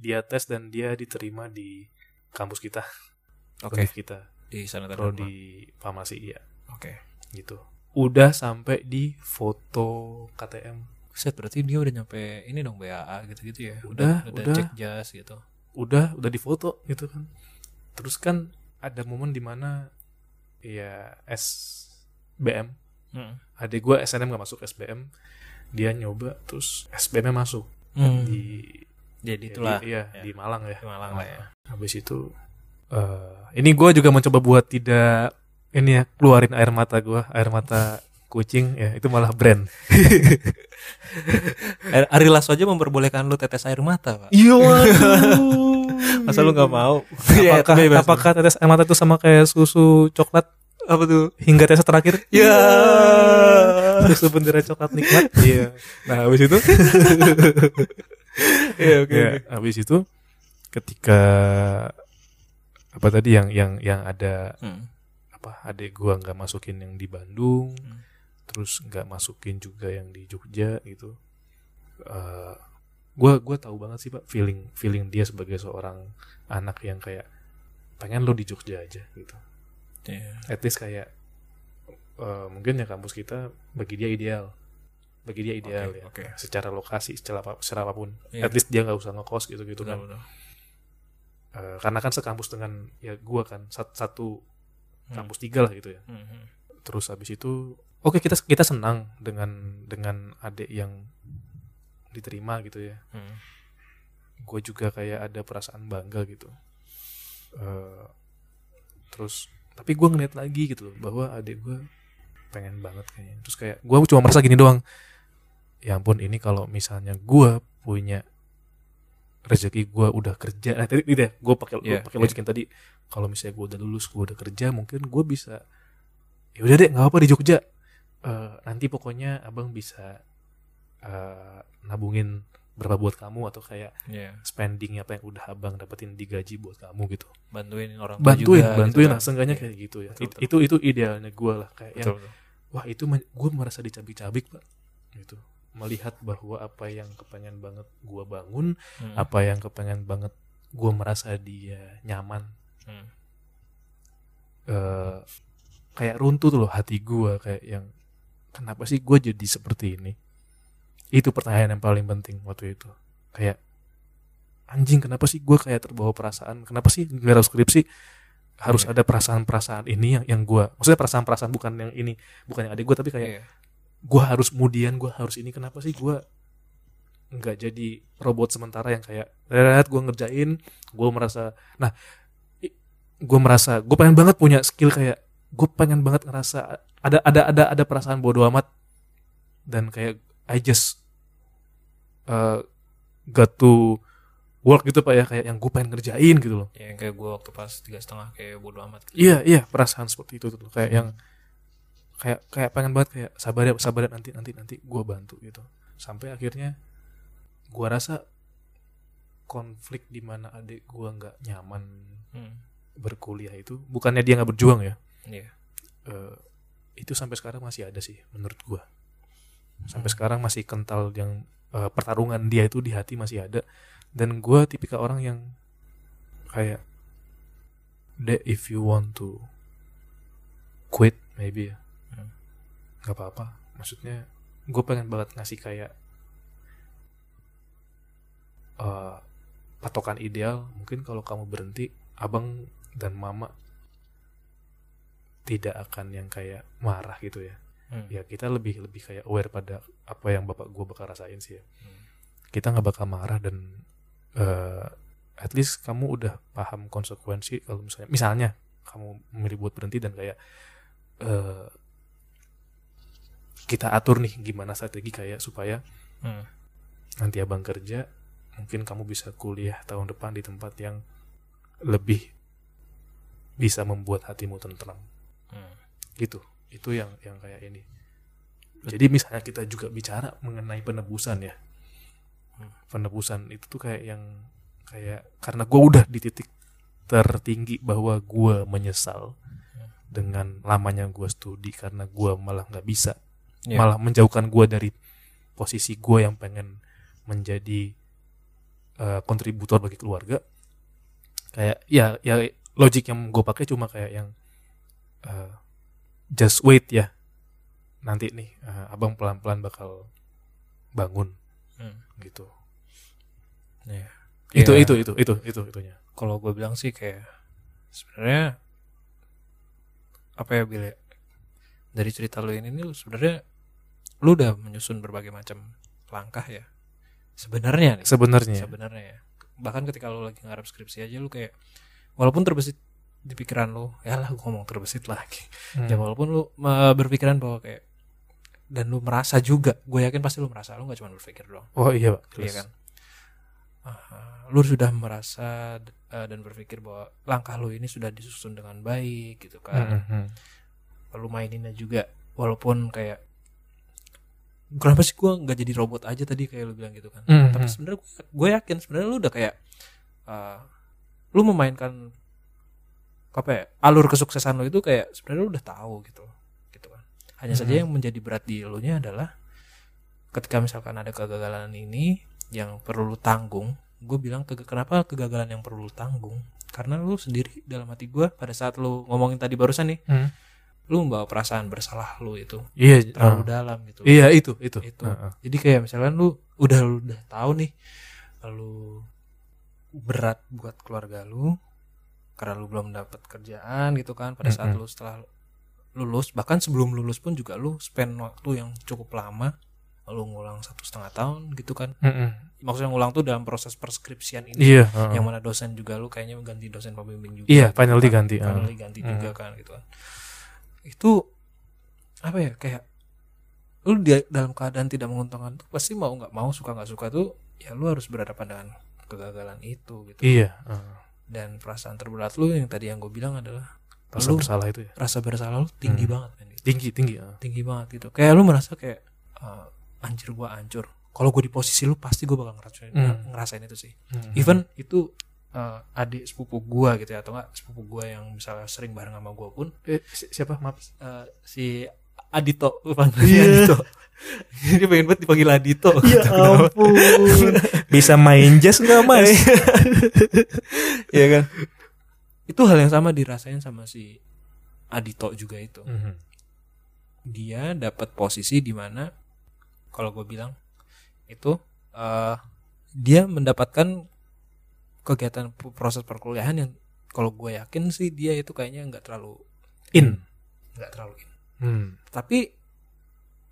dia tes dan dia diterima di kampus kita. Oke. Univ kita. Di sana prodi farmasi iya. Oke. Gitu. Udah sampai di foto KTM set berarti dia udah nyampe ini dong BAA gitu-gitu ya? Udah, udah, udah. cek jas gitu. Udah udah difoto gitu kan. Terus kan ada momen di mana ya SBM Hmm. adik gue SNM gak masuk SBM dia nyoba terus SBM masuk Hmm. di jadi ya, itulah di, iya, ya. di Malang ya Di Malang lah ya. habis itu eh ini gue juga mencoba buat tidak ini ya keluarin air mata gue air mata kucing ya itu malah brand Ari Lasso aja memperbolehkan lu tetes air mata pak iya masa lu nggak mau apakah Iya, bebas. apakah tetes air mata itu sama kayak susu coklat apa tuh? Hingga tetes terakhir. Ya. Susu bendera coklat nikmat. Iya. Nah habis itu? Iya, oke ya, oke. habis itu ketika apa tadi yang yang yang ada Hmm. apa adik gua nggak masukin yang di Bandung Hmm. terus nggak masukin juga yang di Jogja gitu. Eh gua gua tahu banget sih pak feeling feeling dia sebagai seorang anak yang kayak pengen lo di Jogja aja gitu Iya. at least kayak eh, mungkin ya kampus kita bagi dia ideal bagi dia ideal Oke, ya oke. secara lokasi secara apa secara apa pun Iya. at least dia nggak usah ngekos gitu gitu kan. Eh, karena kan sekampus dengan ya gua kan sat- satu kampus tiga lah gitu ya Hmm. terus habis itu oke kita kita senang dengan dengan adik yang diterima gitu ya Hmm. gue juga kayak ada perasaan bangga gitu Eh, terus tapi gue ngeliat lagi gitu loh bahwa adik gue pengen banget kayaknya. Terus kayak gue cuma merasa gini doang. Ya ampun ini kalau misalnya gue punya rezeki gue udah kerja nah tadi gitu ya gue pakai Iya, pakai iya. logik yang tadi. Kalau misalnya gue udah lulus gue udah kerja mungkin gue bisa ya udah deh nggak apa di Jogja. Eh, nanti pokoknya abang bisa eh, nabungin berapa buat kamu atau kayak Iya. spending apa yang udah abang dapetin digaji buat kamu gitu bantuin orang tua bantuin juga, bantuin gitu lah kan. seenggaknya Iya. kayak gitu ya Betul, It- betul. itu itu idealnya gue lah kayak yang betul, betul. wah itu gue merasa dicabik-cabik pak gitu melihat bahwa apa yang kepengen banget gue bangun Hmm. apa yang kepengen banget gue merasa dia nyaman Hmm. eh kayak runtuh tuh loh hati gue kayak yang kenapa sih gue jadi seperti ini itu pertanyaan yang paling penting waktu itu kayak anjing kenapa sih gue kayak terbawa perasaan kenapa sih nggak harus skripsi harus Iya. ada perasaan-perasaan ini yang yang gue maksudnya perasaan-perasaan bukan yang ini bukan yang adik gue tapi kayak Iya. gue harus kemudian gue harus ini kenapa sih gue nggak jadi robot sementara yang kayak lihat gue ngerjain gue merasa nah gue merasa gue pengen banget punya skill kayak gue pengen banget ngerasa ada ada ada ada perasaan bodoh amat dan kayak I just uh, got to work gitu pak ya. Kayak yang gue pengen ngerjain gitu loh. Ya, yang kayak gue waktu pas tiga setengah kayak bodo amat gitu. Iya iya perasaan seperti itu tuh. Kayak yang kayak kayak pengen banget kayak sabar ya sabar ya nanti nanti nanti gue bantu gitu. Sampai akhirnya gue rasa konflik di mana adik gue nggak nyaman Hmm. berkuliah itu bukannya dia nggak berjuang ya? Iya. Eh, itu sampai sekarang masih ada sih menurut gue. Sampai sekarang masih kental yang eh, pertarungan dia itu di hati masih ada. Dan gue tipikal orang yang kayak deh if you want to quit maybe ya. Hmm. nggak apa-apa. Maksudnya gue pengen banget ngasih kayak eh, patokan ideal. Mungkin kalau kamu berhenti abang dan mama tidak akan yang kayak marah gitu ya Hmm. ya kita lebih lebih kayak aware pada apa yang bapak gue bakal rasain sih ya Hmm. kita nggak bakal marah dan eh, at least kamu udah paham konsekuensi kalau misalnya misalnya kamu memilih buat berhenti dan kayak eh, kita atur nih gimana strategi kayak supaya Hmm. nanti abang kerja mungkin kamu bisa kuliah tahun depan di tempat yang lebih bisa membuat hatimu tentram Hmm. gitu itu yang yang kayak ini. Jadi misalnya kita juga bicara mengenai penebusan ya. Hmm. penebusan itu tuh kayak yang kayak karena gue udah di titik tertinggi bahwa gue menyesal dengan lamanya gue studi karena gue malah nggak bisa. Iya. malah menjauhkan gue dari posisi gue yang pengen menjadi eh, kontributor bagi keluarga. Kayak ya ya logik yang gue pakai cuma kayak yang eh, just wait ya nanti nih eh, abang pelan pelan bakal bangun Hmm. gitu Iya. itu Iya. itu itu itu itu itunya Kalau gue bilang sih kayak sebenarnya apa ya Bil ya? Dari cerita lu ini nih sebenarnya lu udah menyusun berbagai macam langkah ya. Sebenarnya sebenarnya sebenarnya ya bahkan ketika lo lagi ngarep skripsi aja lu kayak walaupun terbesit di pikiran lo ya lah gue ngomong terbesit lagi. Hmm. ya walaupun lu berpikiran bahwa kayak dan lu merasa juga gue yakin pasti lu merasa lu gak cuma berpikir doang. Oh iya pak. Iya kan? Ah, lu sudah merasa eh, dan berpikir bahwa langkah lu ini sudah disusun dengan baik gitu kan? Hmm, hmm. lu maininnya juga walaupun kayak kenapa sih gue nggak jadi robot aja tadi? Kayak lu bilang gitu kan. Hmm, tapi hmm. sebenarnya gue, gue yakin sebenarnya lu udah kayak uh, lu memainkan apa ya alur kesuksesan lu itu kayak sebenarnya lu udah tahu gitu gitu kan hanya saja Mhm. yang menjadi berat di lu nya adalah ketika misalkan ada kegagalan ini yang perlu lu tanggung gue bilang ke, kenapa kegagalan yang perlu lu tanggung karena lu sendiri dalam hati gue pada saat lu ngomongin tadi barusan nih Hmm. lu membawa perasaan bersalah lu itu iya terlalu ah. dalam gitu iya itu itu itu Ah, ah. jadi kayak misalkan lu udah lu udah tahu nih lu berat buat keluarga lu karena lu belum dapat kerjaan gitu kan pada saat lu setelah lulus bahkan sebelum lulus pun juga lu spend waktu yang cukup lama lu ngulang satu setengah tahun gitu kan Mm-mm. maksudnya ngulang tuh dalam proses perskripsian ini Iya. heeh. yang mana dosen juga lu kayaknya ganti dosen pembimbing juga Iya, gitu final kan. diganti, final diganti juga kan gitu kan itu apa ya kayak lu di dalam keadaan tidak menguntungkan tuh pasti mau nggak mau suka nggak suka tuh ya lu harus berhadapan dengan kegagalan itu gitu Iya. heeh. Dan perasaan terberat lu yang tadi yang gue bilang adalah Rasa lu bersalah itu ya. rasa bersalah lu tinggi banget kan gitu. Tinggi tinggi. heeh. tinggi banget gitu kayak lu merasa kayak eh, anjir gua hancur kalau gue di posisi lu pasti gue bakal ngerasain Hmm. ngerasain itu sih Hmm. even itu eh, adik sepupu gua gitu ya atau enggak sepupu gua yang misalnya sering bareng sama gua pun Eh, si- siapa? Maaf. eh, si Adito panggilnya Adito dia pengen banget dipanggil Adito Ya Gitu, ampun. Bisa main jazz nggak mas? Iya kan itu hal yang sama dirasain sama si Adito juga itu Mhm. dia dapat posisi di mana kalau gue bilang itu eh, dia mendapatkan kegiatan proses perkuliahan yang kalau gue yakin sih dia itu kayaknya nggak terlalu In. nggak terlalu in. Hmm. tapi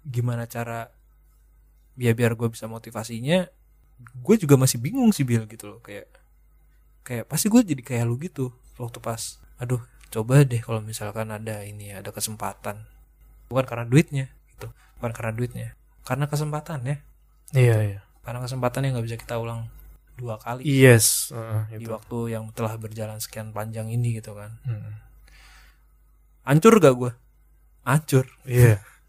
gimana cara ya biar gue bisa motivasinya gue juga masih bingung sih Bill gitu loh kayak kayak pasti gue jadi kayak lu gitu waktu pas aduh coba deh kalau misalkan ada ini ada kesempatan bukan karena duitnya gitu bukan karena duitnya karena kesempatan ya Iya iya. karena kesempatan yang nggak bisa kita ulang dua kali Yes. heeh, di itu. waktu yang telah berjalan sekian panjang ini gitu kan Hmm. hancur gak gue hancur Iya.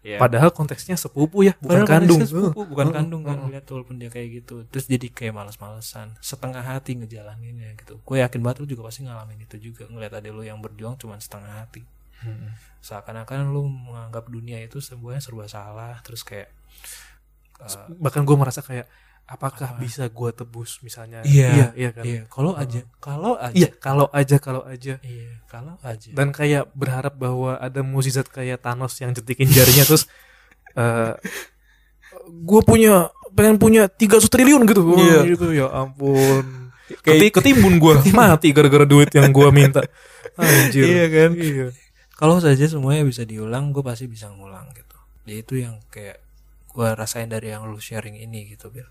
ya. Padahal konteksnya sepupu ya, bukan Padahal kandung. sepupu, bukan Heeh, kandung kan heeh. lihat walaupun dia kayak gitu terus jadi kayak males-malesan setengah hati ngejalaninnya gitu gue yakin banget lu juga pasti ngalamin itu juga ngeliat ada lu yang berjuang cuma setengah hati Hmm. seakan-akan lu menganggap dunia itu semuanya serba salah terus kayak uh, Bahkan gue merasa kayak apakah Apa? bisa gue tebus misalnya? Iya. iya, iya kan. iya kalau aja kalau aja Iya, kalau aja kalau aja. iya kalau aja Dan kayak berharap bahwa ada mukjizat kayak Thanos yang jetikin jarinya terus eh gue punya pengen punya 300 triliun gitu. Iya. gitu ya ampun. Keti, ketimbun gue mati gara-gara duit yang gue minta. Anjir. Iya kan? Iya. kalau saja semuanya bisa diulang gue pasti bisa ngulang gitu ya itu yang kayak gue rasain dari yang lu sharing ini gitu Bil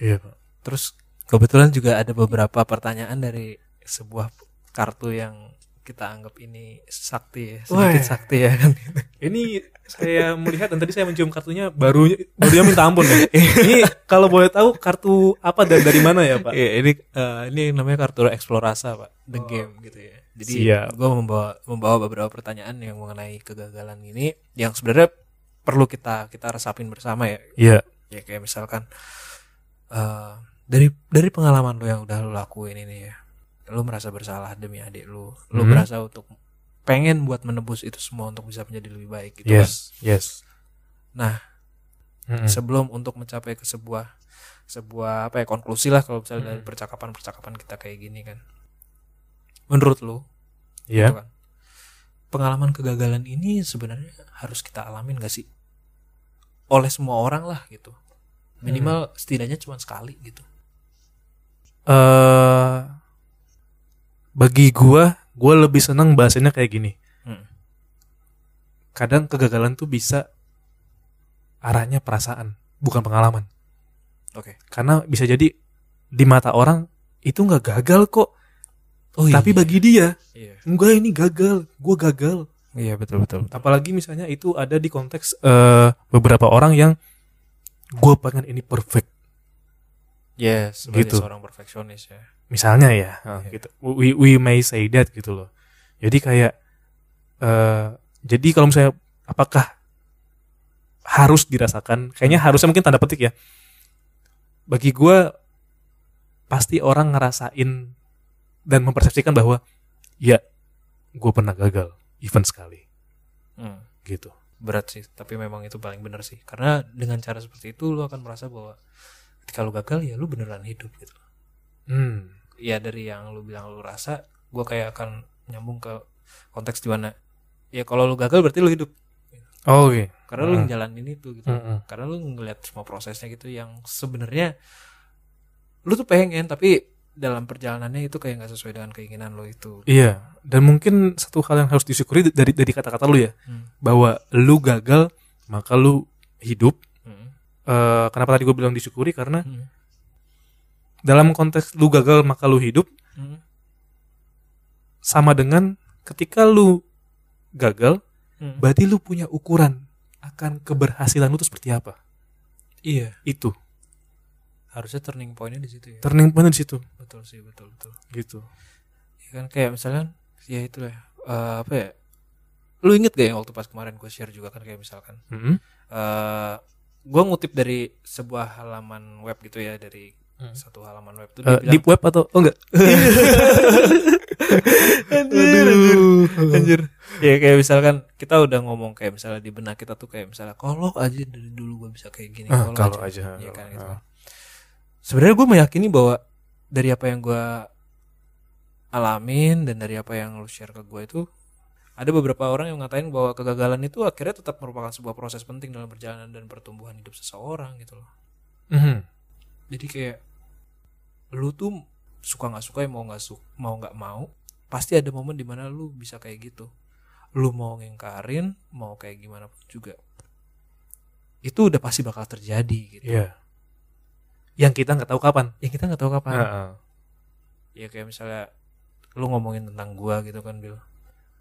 Iya, Pak. Terus kebetulan juga ada beberapa pertanyaan dari sebuah kartu yang kita anggap ini sakti ya, sedikit Wah. sakti ya kan. Ini saya melihat dan tadi saya mencium kartunya baru baru dia minta ampun ya. Ini kalau boleh tahu kartu apa dan dari mana ya, Pak? Iya, ini eh, ini namanya kartu eksplorasa, Pak. The game gitu ya. Jadi gue membawa membawa beberapa pertanyaan yang mengenai kegagalan ini yang sebenarnya perlu kita kita resapin bersama ya. Iya. Ya kayak misalkan eh dari dari pengalaman lu yang udah lu lakuin ini ya. Lu merasa bersalah demi adik lu. Lu Mhm. merasa untuk pengen buat menebus itu semua untuk bisa menjadi lebih baik gitu. Yes, yes. Nah, Mm-mm. sebelum untuk mencapai ke sebuah sebuah apa ya konklusi lah kalau misalnya dari Hmm. percakapan-percakapan kita kayak gini kan. Menurut lu, Iya. gitu kan, pengalaman kegagalan ini sebenarnya harus kita alamin gak sih? Oleh semua orang lah gitu. Minimal setidaknya cuma sekali gitu. eh bagi gua, gua lebih seneng bahasanya kayak gini. Hmm. Kadang kegagalan tuh bisa arahnya perasaan, bukan pengalaman. Oke. Karena bisa jadi di mata orang itu nggak gagal kok, Oh tapi bagi dia iya. enggak ini gagal, gua gagal. Iya betul betul. Apalagi misalnya itu ada di konteks eh, beberapa orang yang gue pengen ini perfect, Yes, sebagai Gitu. seorang perfeksionis ya. misalnya ya, Iya. gitu. We, we may say that gitu loh. Jadi kayak, eh jadi kalau misalnya apakah harus dirasakan? Kayaknya harusnya mungkin tanda petik ya. Bagi gue pasti orang ngerasain dan mempersepsikan bahwa ya gue pernah gagal, even sekali, Hmm. gitu. Berat sih, tapi memang itu paling benar sih. Karena dengan cara seperti itu lu akan merasa bahwa ketika lu gagal ya lu beneran hidup gitu. Hmm. ya dari yang lu bilang lu rasa gue kayak akan nyambung ke konteks di mana ya kalau lu gagal berarti lu hidup Oh, Oke. karena lu Hmm. ngejalanin itu gitu Mm-mm. karena lu ngeliat semua prosesnya gitu yang sebenarnya lu tuh pengen tapi dalam perjalanannya itu kayak nggak sesuai dengan keinginan lo itu Iya, dan mungkin satu hal yang harus disyukuri dari dari kata-kata lu ya, Hmm. bahwa lu gagal maka lu hidup. Hmm. Eh, kenapa tadi gue bilang disyukuri karena Hmm. dalam konteks lu gagal maka lu hidup Hmm. sama dengan ketika lu gagal, Hmm. berarti lu punya ukuran akan keberhasilan lu itu seperti apa. iya Itu harusnya turning pointnya di situ ya turning point di situ, betul sih betul betul gitu. ya kan kayak misalnya ya itu ya eh, apa ya lu inget gak yang waktu pas kemarin gue share juga kan kayak misalkan Mm-mm. eh gue ngutip dari sebuah halaman web gitu ya dari Hmm. satu halaman web tuh dia bilang, deep web atau oh enggak? anjir, anjir, anjir. ya kayak misalkan kita udah ngomong kayak misalnya di benak kita tuh kayak misalnya kalau aja dari dulu gue bisa kayak gini Ah, kalau aja, Iya kalau- kan, gitu ah. Sebenarnya gue meyakini bahwa dari apa yang gue alamin dan dari apa yang lu share ke gue itu ada beberapa orang yang ngatain bahwa kegagalan itu akhirnya tetap merupakan sebuah proses penting dalam perjalanan dan pertumbuhan hidup seseorang gitu loh Mhm. jadi kayak lu tuh suka nggak suka ya mau nggak su mau nggak mau pasti ada momen di mana lu bisa kayak gitu lu mau ngingkarin mau kayak gimana pun juga itu udah pasti bakal terjadi gitu Iya. Yang kita nggak tahu kapan. ya kita nggak tahu kapan Heeh. ya kayak misalnya lu ngomongin tentang gua gitu kan Bil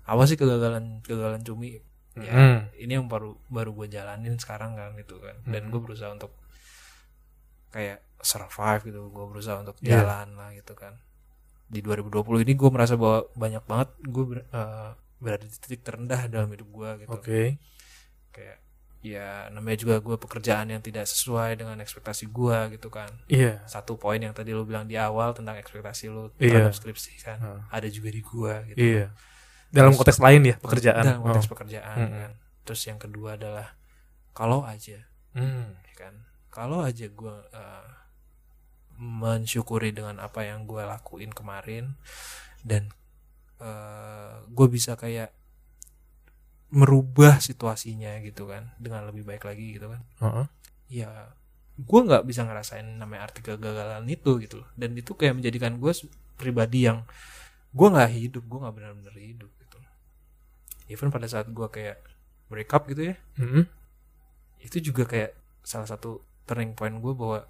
apa sih kegagalan kegagalan cumi ya Mm. ini yang baru baru gue jalanin sekarang kan gitu kan dan gue berusaha untuk kayak survive gitu gue berusaha untuk Iya. jalan lah gitu kan di 2020 ini gue merasa bahwa banyak banget gue ber- eh, berada di titik terendah dalam hidup gue gitu Oke. kayak ya namanya juga gue pekerjaan yang tidak sesuai dengan ekspektasi gue gitu kan Iya. satu poin yang tadi lu bilang di awal tentang ekspektasi lu Iya. terhadap skripsi kan Heeh. ada juga di gue gitu Iya. Dalam Terus- konteks lain ya pekerjaan. dalam konteks Oh. pekerjaan Mm-mm. kan terus yang kedua adalah kalau aja Hmm. ya kan kalau aja gue mensyukuri dengan apa yang gue lakuin kemarin dan gue bisa kayak merubah situasinya gitu kan dengan lebih baik lagi gitu kan Heeh. ya gue nggak bisa ngerasain namanya arti kegagalan itu gitu loh dan itu kayak menjadikan gue pribadi yang gue nggak hidup gue nggak benar-benar hidup gitu even pada saat gue kayak break up gitu ya Mhm. itu juga kayak salah satu turning point gue bahwa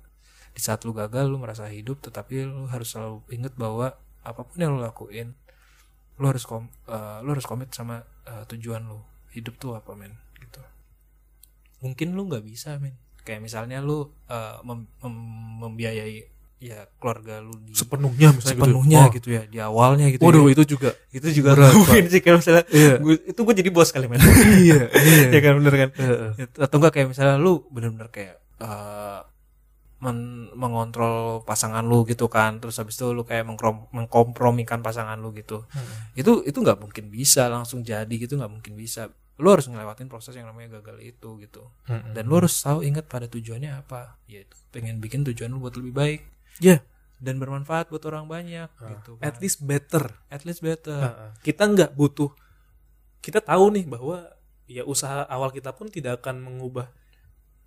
di saat lu gagal lu merasa hidup tetapi lu harus selalu inget bahwa apa pun yang lu lakuin lu harus kom eh, lu harus komit sama eh, tujuan lu hidup tuh apa men gitu mungkin lu nggak bisa men kayak misalnya lu eh, mem- mem- membiayai ya keluarga lu di Sepenuhnya misalnya sepenuhnya gitu. gitu ya di awalnya gitu. Waduh, ya. itu juga. itu juga mungkin sih kayak misalnya Iya. gua- itu gue jadi bos kali men iya, iya. ya kan bener kan Heeh. Ya, atau enggak kayak misalnya lu bener-bener kayak eh, men- mengontrol pasangan lu gitu kan terus habis itu lu kayak mengkompromikan pasangan lu gitu Hmm. itu itu nggak mungkin bisa langsung jadi gitu nggak mungkin bisa lu harus ngelewatin proses yang namanya gagal itu gitu Hmm. dan lu harus tahu ingat pada tujuannya apa yaitu pengen bikin tujuan lu buat lebih baik Iya. dan bermanfaat buat orang banyak gitu At kan. least better. at least better Heeh. Kita nggak butuh. Kita tahu nih bahwa ya usaha awal kita pun tidak akan mengubah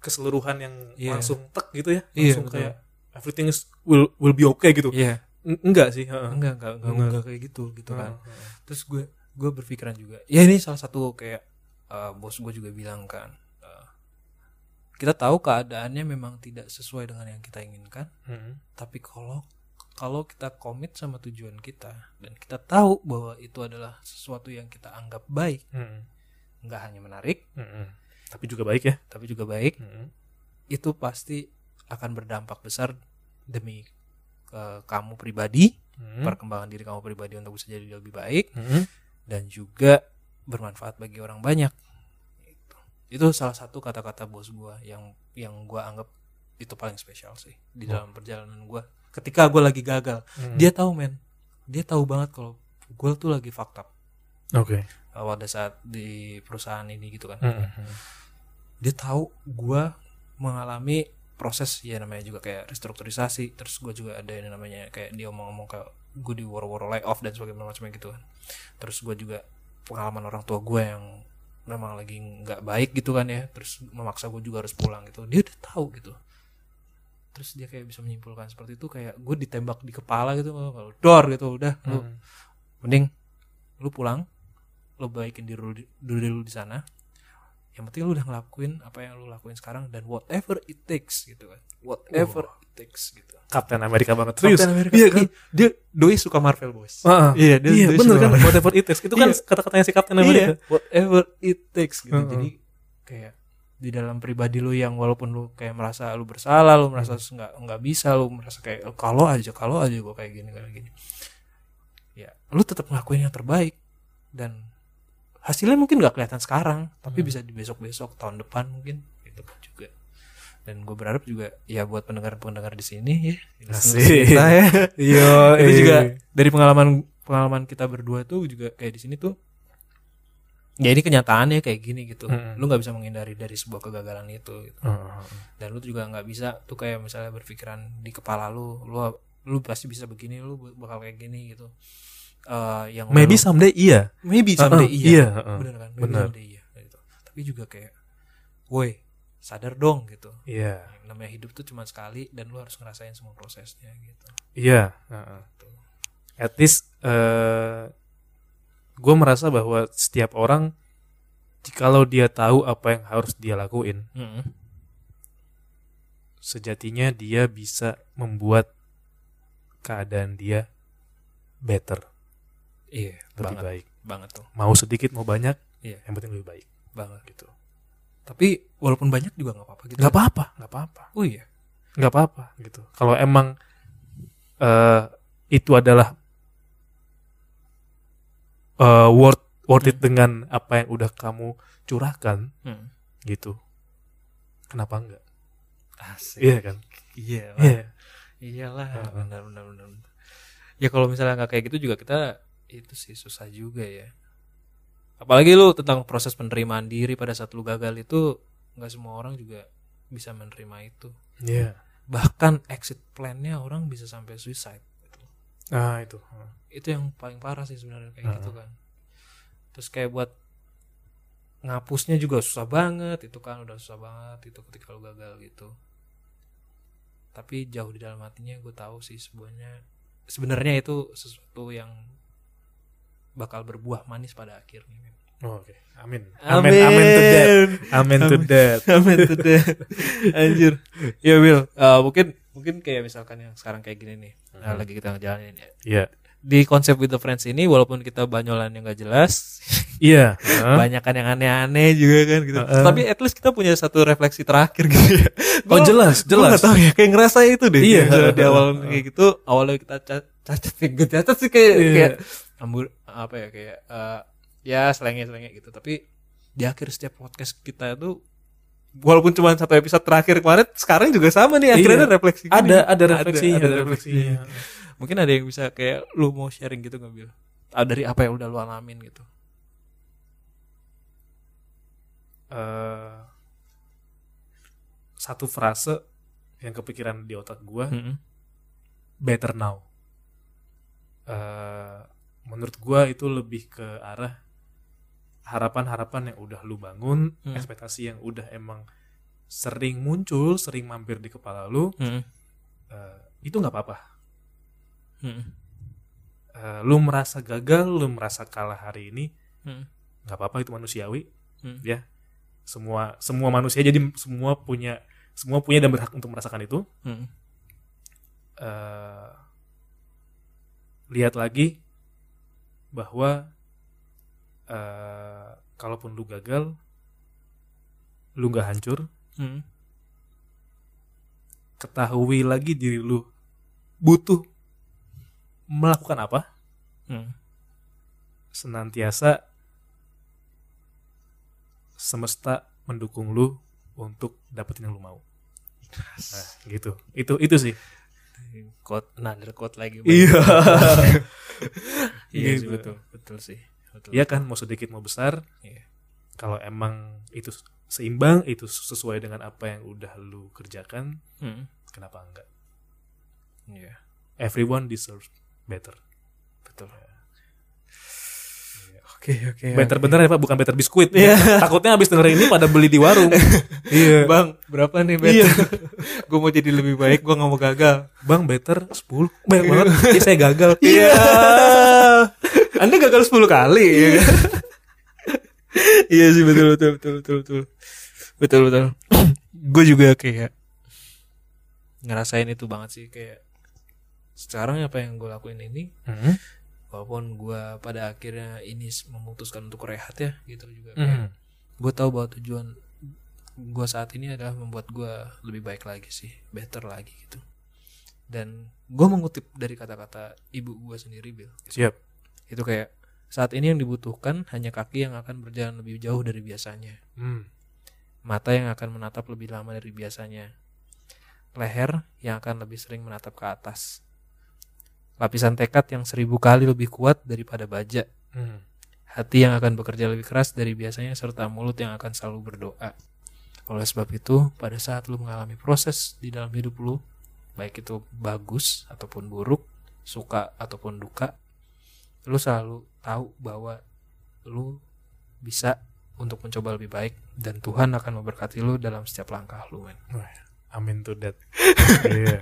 keseluruhan yang Iya. langsung tek gitu ya. Iya, Langsung betul. kayak everything is will will be okay gitu. iya N- Enggak sih. heeh. enggak enggak enggak, Enggak. enggak kayak gitu gitu kan Heeh. terus gue gue berpikiran juga ya ini salah satu kayak eh, bos gue juga bilang kan eh, kita tahu keadaannya memang tidak sesuai dengan yang kita inginkan Heeh. tapi kalau kalau kita komit sama tujuan kita dan kita tahu bahwa itu adalah sesuatu yang kita anggap baik Heeh. nggak hanya menarik Heeh. Tapi juga baik ya. tapi juga baik Heeh. itu pasti akan berdampak besar demi eh, kamu pribadi Heeh. perkembangan diri kamu pribadi untuk bisa jadi lebih baik Heeh. dan juga bermanfaat bagi orang banyak itu itu salah satu kata-kata bos gua yang yang gua anggap itu paling spesial sih di Oh. dalam perjalanan gua ketika gua lagi gagal Hmm. dia tahu men dia tahu banget kalau gua tuh lagi fucked up Oke. uh, pada saat di perusahaan ini gitu kan Heeh. Dia tahu gua mengalami proses ya namanya juga kayak restrukturisasi terus gua juga ada yang namanya kayak dia ngomong-ngomong kayak gue di woro-woro layoff dan sebagainya macamnya gitu kan. Terus gua juga pengalaman orang tua gue yang memang lagi nggak baik gitu kan ya terus memaksa gue juga harus pulang gitu. Dia udah tahu gitu. Terus dia kayak bisa menyimpulkan seperti itu kayak gue ditembak di kepala gitu kalau dor gitu udah lu Hmm. mending lu pulang lu baikin diri lu di sana yang penting lu udah ngelakuin apa yang lu lakuin sekarang dan whatever it takes gitu kan. Whatever it takes gitu. Kapten Amerika banget. Serius. Captain America iya kan dia doi suka Marvel boys. Heeh. iya dia, iya bener kan? Marvel. whatever it takes. Itu kan Iya. kata-katanya si Kapten iya. Amerika whatever it takes gitu. Heeh. jadi kayak di dalam pribadi lu yang walaupun lu kayak merasa lu bersalah lu merasa nggak nggak bisa lu merasa kayak "Oh, kalau aja kalau aja gue kayak gini kayak gini. Ya lu tetap ngelakuin yang terbaik dan hasilnya mungkin nggak kelihatan sekarang tapi Hmm. bisa di besok besok tahun depan mungkin itu kan juga dan gue berharap juga ya buat pendengar pendengar di sini ya kita ya iya itu juga dari pengalaman pengalaman kita berdua tuh juga kayak di sini tuh ya ini kenyataannya kayak gini gitu Mm. lu nggak bisa menghindari dari sebuah kegagalan itu gitu. Heeh. dan lu juga nggak bisa tuh kayak misalnya berpikiran di kepala lu lu lu pasti bisa begini lu bakal kayak gini gitu Eh yang maybe lu- someday iya maybe someday Heeh, iya iya heeh. bener kan maybe Bener. someday iya gitu. tapi juga kayak woi sadar dong gitu iya Yang namanya hidup tuh cuma sekali dan lu harus ngerasain semua prosesnya gitu iya heeh. at least eh gue merasa bahwa setiap orang jikalau dia tahu apa yang harus dia lakuin Mm-mm. sejatinya dia bisa membuat keadaan dia better iya lebih banget. baik. Banget tuh. Mau sedikit mau banyak Iya. yang penting lebih baik. Banget. Gitu. Tapi walaupun banyak juga nggak apa-apa gitu nggak apa-apa. Nggak apa-apa. Oh iya. Nggak apa-apa. Gitu. Kalau emang eh itu adalah eh worth worth it dengan apa yang udah kamu curahkan hmm. gitu. Kenapa enggak asik. Iya kan? Iya iya. Iyalah Heeh. benar benar benar. Ya kalau misalnya nggak kayak gitu juga kita itu sih susah juga ya. Apalagi lu tentang proses penerimaan diri pada saat lu gagal itu nggak semua orang juga bisa menerima itu. Iya. Bahkan exit plan-nya orang bisa sampai suicide gitu. nah itu. Itu yang paling parah sih sebenarnya kayak gitu kan. Terus kayak buat ngapusnya juga susah banget itu kan udah susah banget itu ketika lu gagal gitu. Tapi jauh di dalam hatinya gue tahu sih sebenarnya sebenarnya itu sesuatu yang bakal berbuah manis pada akhirnya. Oh, oke. Amin. Amin amin to that amin to that amin to that anjir. Ya Will eh, mungkin mungkin kayak misalkan yang sekarang kayak gini nih. Nah, lagi kita ngejalanin ya. Iya. Di konsep with the friends ini walaupun kita banyolan yang gak jelas iya. Heeh. banyak kan yang aneh-aneh juga kan gitu. Heeh. tapi at least kita punya satu refleksi terakhir gitu. Ya Oh, jelas, gue jelas. gak tahu ya kayak ngerasa itu deh Iya. Kayak di awal kayak gitu awalnya kita ca- cacat gue cacat sih kayak Iya. kayak ambur apa ya kayak eh, ya selengnya selengnya gitu tapi di akhir setiap podcast kita itu walaupun cuma satu episode terakhir kemarin sekarang juga sama nih akhirnya Iya. ada refleksi gini. ada ada refleksinya ada ada refleksinya. refleksinya mungkin ada yang bisa kayak lu mau sharing gitu nggak bil Ah, dari apa yang udah lu alamin gitu Eh, satu frase yang kepikiran di otak gua Mm-mm. better now Eh, menurut gua itu lebih ke arah harapan-harapan yang udah lu bangun Hmm. ekspektasi yang udah emang sering muncul sering mampir di kepala lu Mm-mm. eh, itu nggak apa-apa Mm-mm. Eh, lu merasa gagal lu merasa kalah hari ini Mm-mm. nggak apa-apa itu manusiawi Hmm. ya semua semua manusia jadi semua punya semua punya dan berhak untuk merasakan itu Mm-mm. eh, lihat lagi bahwa eh, kalaupun lu gagal lu nggak hancur Mm-mm. ketahui lagi diri lu butuh melakukan apa Mm. senantiasa semesta mendukung lu untuk dapetin yang lu mau nah gitu itu itu sih quote another quote lagi Iya. iya sih, Gitu. betul. Betul sih. Betul. Iya kan mau sedikit mau besar. Iya. kalau emang itu seimbang itu sesuai dengan apa yang udah lu kerjakan Mm. kenapa enggak? Iya. Everyone deserves better. Betul Oke oke. Better bener ya Pak, bukan better biskuit. Iya. Takutnya habis dengerin ini pada beli di warung. iya. Bang, berapa nih better? gue mau jadi lebih baik, gue nggak mau gagal. Bang, better 10. Banyak banget. Iya, saya gagal. Iya. Anda gagal 10 kali ya kan? iya sih betul betul betul betul betul. Betul betul. gue juga kayak ngerasain itu banget sih kayak sekarang apa yang gue lakuin ini Hmm. Walaupun gue pada akhirnya ini memutuskan untuk rehat ya gitu juga Hmm. gue tahu bahwa tujuan gue saat ini adalah membuat gue lebih baik lagi sih better lagi gitu dan gue mengutip dari kata-kata ibu gue sendiri Bill Siap. itu kayak saat ini yang dibutuhkan hanya kaki yang akan berjalan lebih jauh dari biasanya Hmm. mata yang akan menatap lebih lama dari biasanya leher yang akan lebih sering menatap ke atas lapisan tekad yang seribu kali lebih kuat daripada baja Hmm. hati yang akan bekerja lebih keras dari biasanya serta mulut yang akan selalu berdoa. Oleh sebab itu, pada saat lu mengalami proses di dalam hidup lu, baik itu bagus ataupun buruk, suka ataupun duka, lu selalu tahu bahwa lu bisa untuk mencoba lebih baik dan Tuhan akan memberkati lu dalam setiap langkah lu, men. Amin to that. Iya.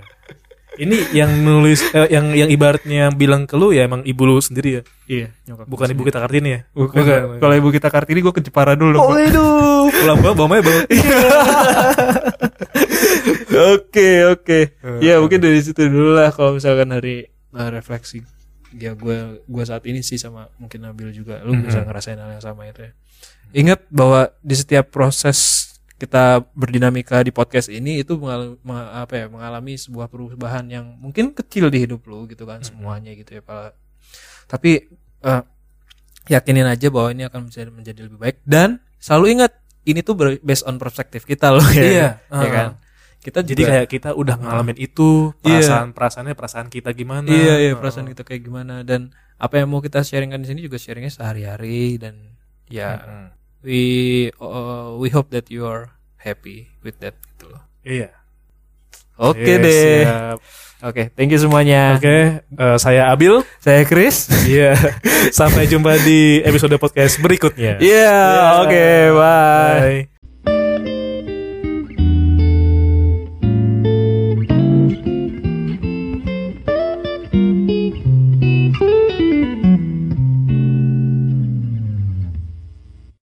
Ini yang nulis eh, yang yang ibaratnya bilang ke lu ya emang ibu lu sendiri ya. Iya, nyokap Bukan ibu kita Kartini ya. Bukan. Kalau ibu kita Kartini gue ke Jepara dulu. Oh, itu. Pulang-pulang bawa mebel. Oke oke. Ya mungkin dari situ dulu lah kalau misalkan dari uh, refleksi ya gue gue saat ini sih sama mungkin Nabil juga lu bisa ngerasain hal yang sama itu ya. Ingat bahwa di setiap proses kita berdinamika di podcast ini itu mengalami, apa ya mengalami sebuah perubahan yang mungkin kecil di hidup lu gitu kan semuanya gitu ya Pak. Tapi uh, yakinin aja bahwa ini akan menjadi menjadi lebih baik dan selalu ingat ini tuh based on perspektif kita loh ya. Iya, ya uh. kan. Kita Jadi juga- kayak kita udah ngalamin itu, Iya. perasaan perasaannya perasaan kita gimana. iya iya Uh. perasaan kita kayak gimana dan apa yang mau kita sharingkan di sini juga sharingnya sehari-hari dan ya Mm-mm. We uh, we hope that you are happy with that gitu loh. Iya. Oke Yes, deh. siap. Oke, thank you semuanya. Oke, eh, saya Abil. Saya Chris. Iya. Sampai jumpa di episode podcast berikutnya. Iya, oke, bye. Bye.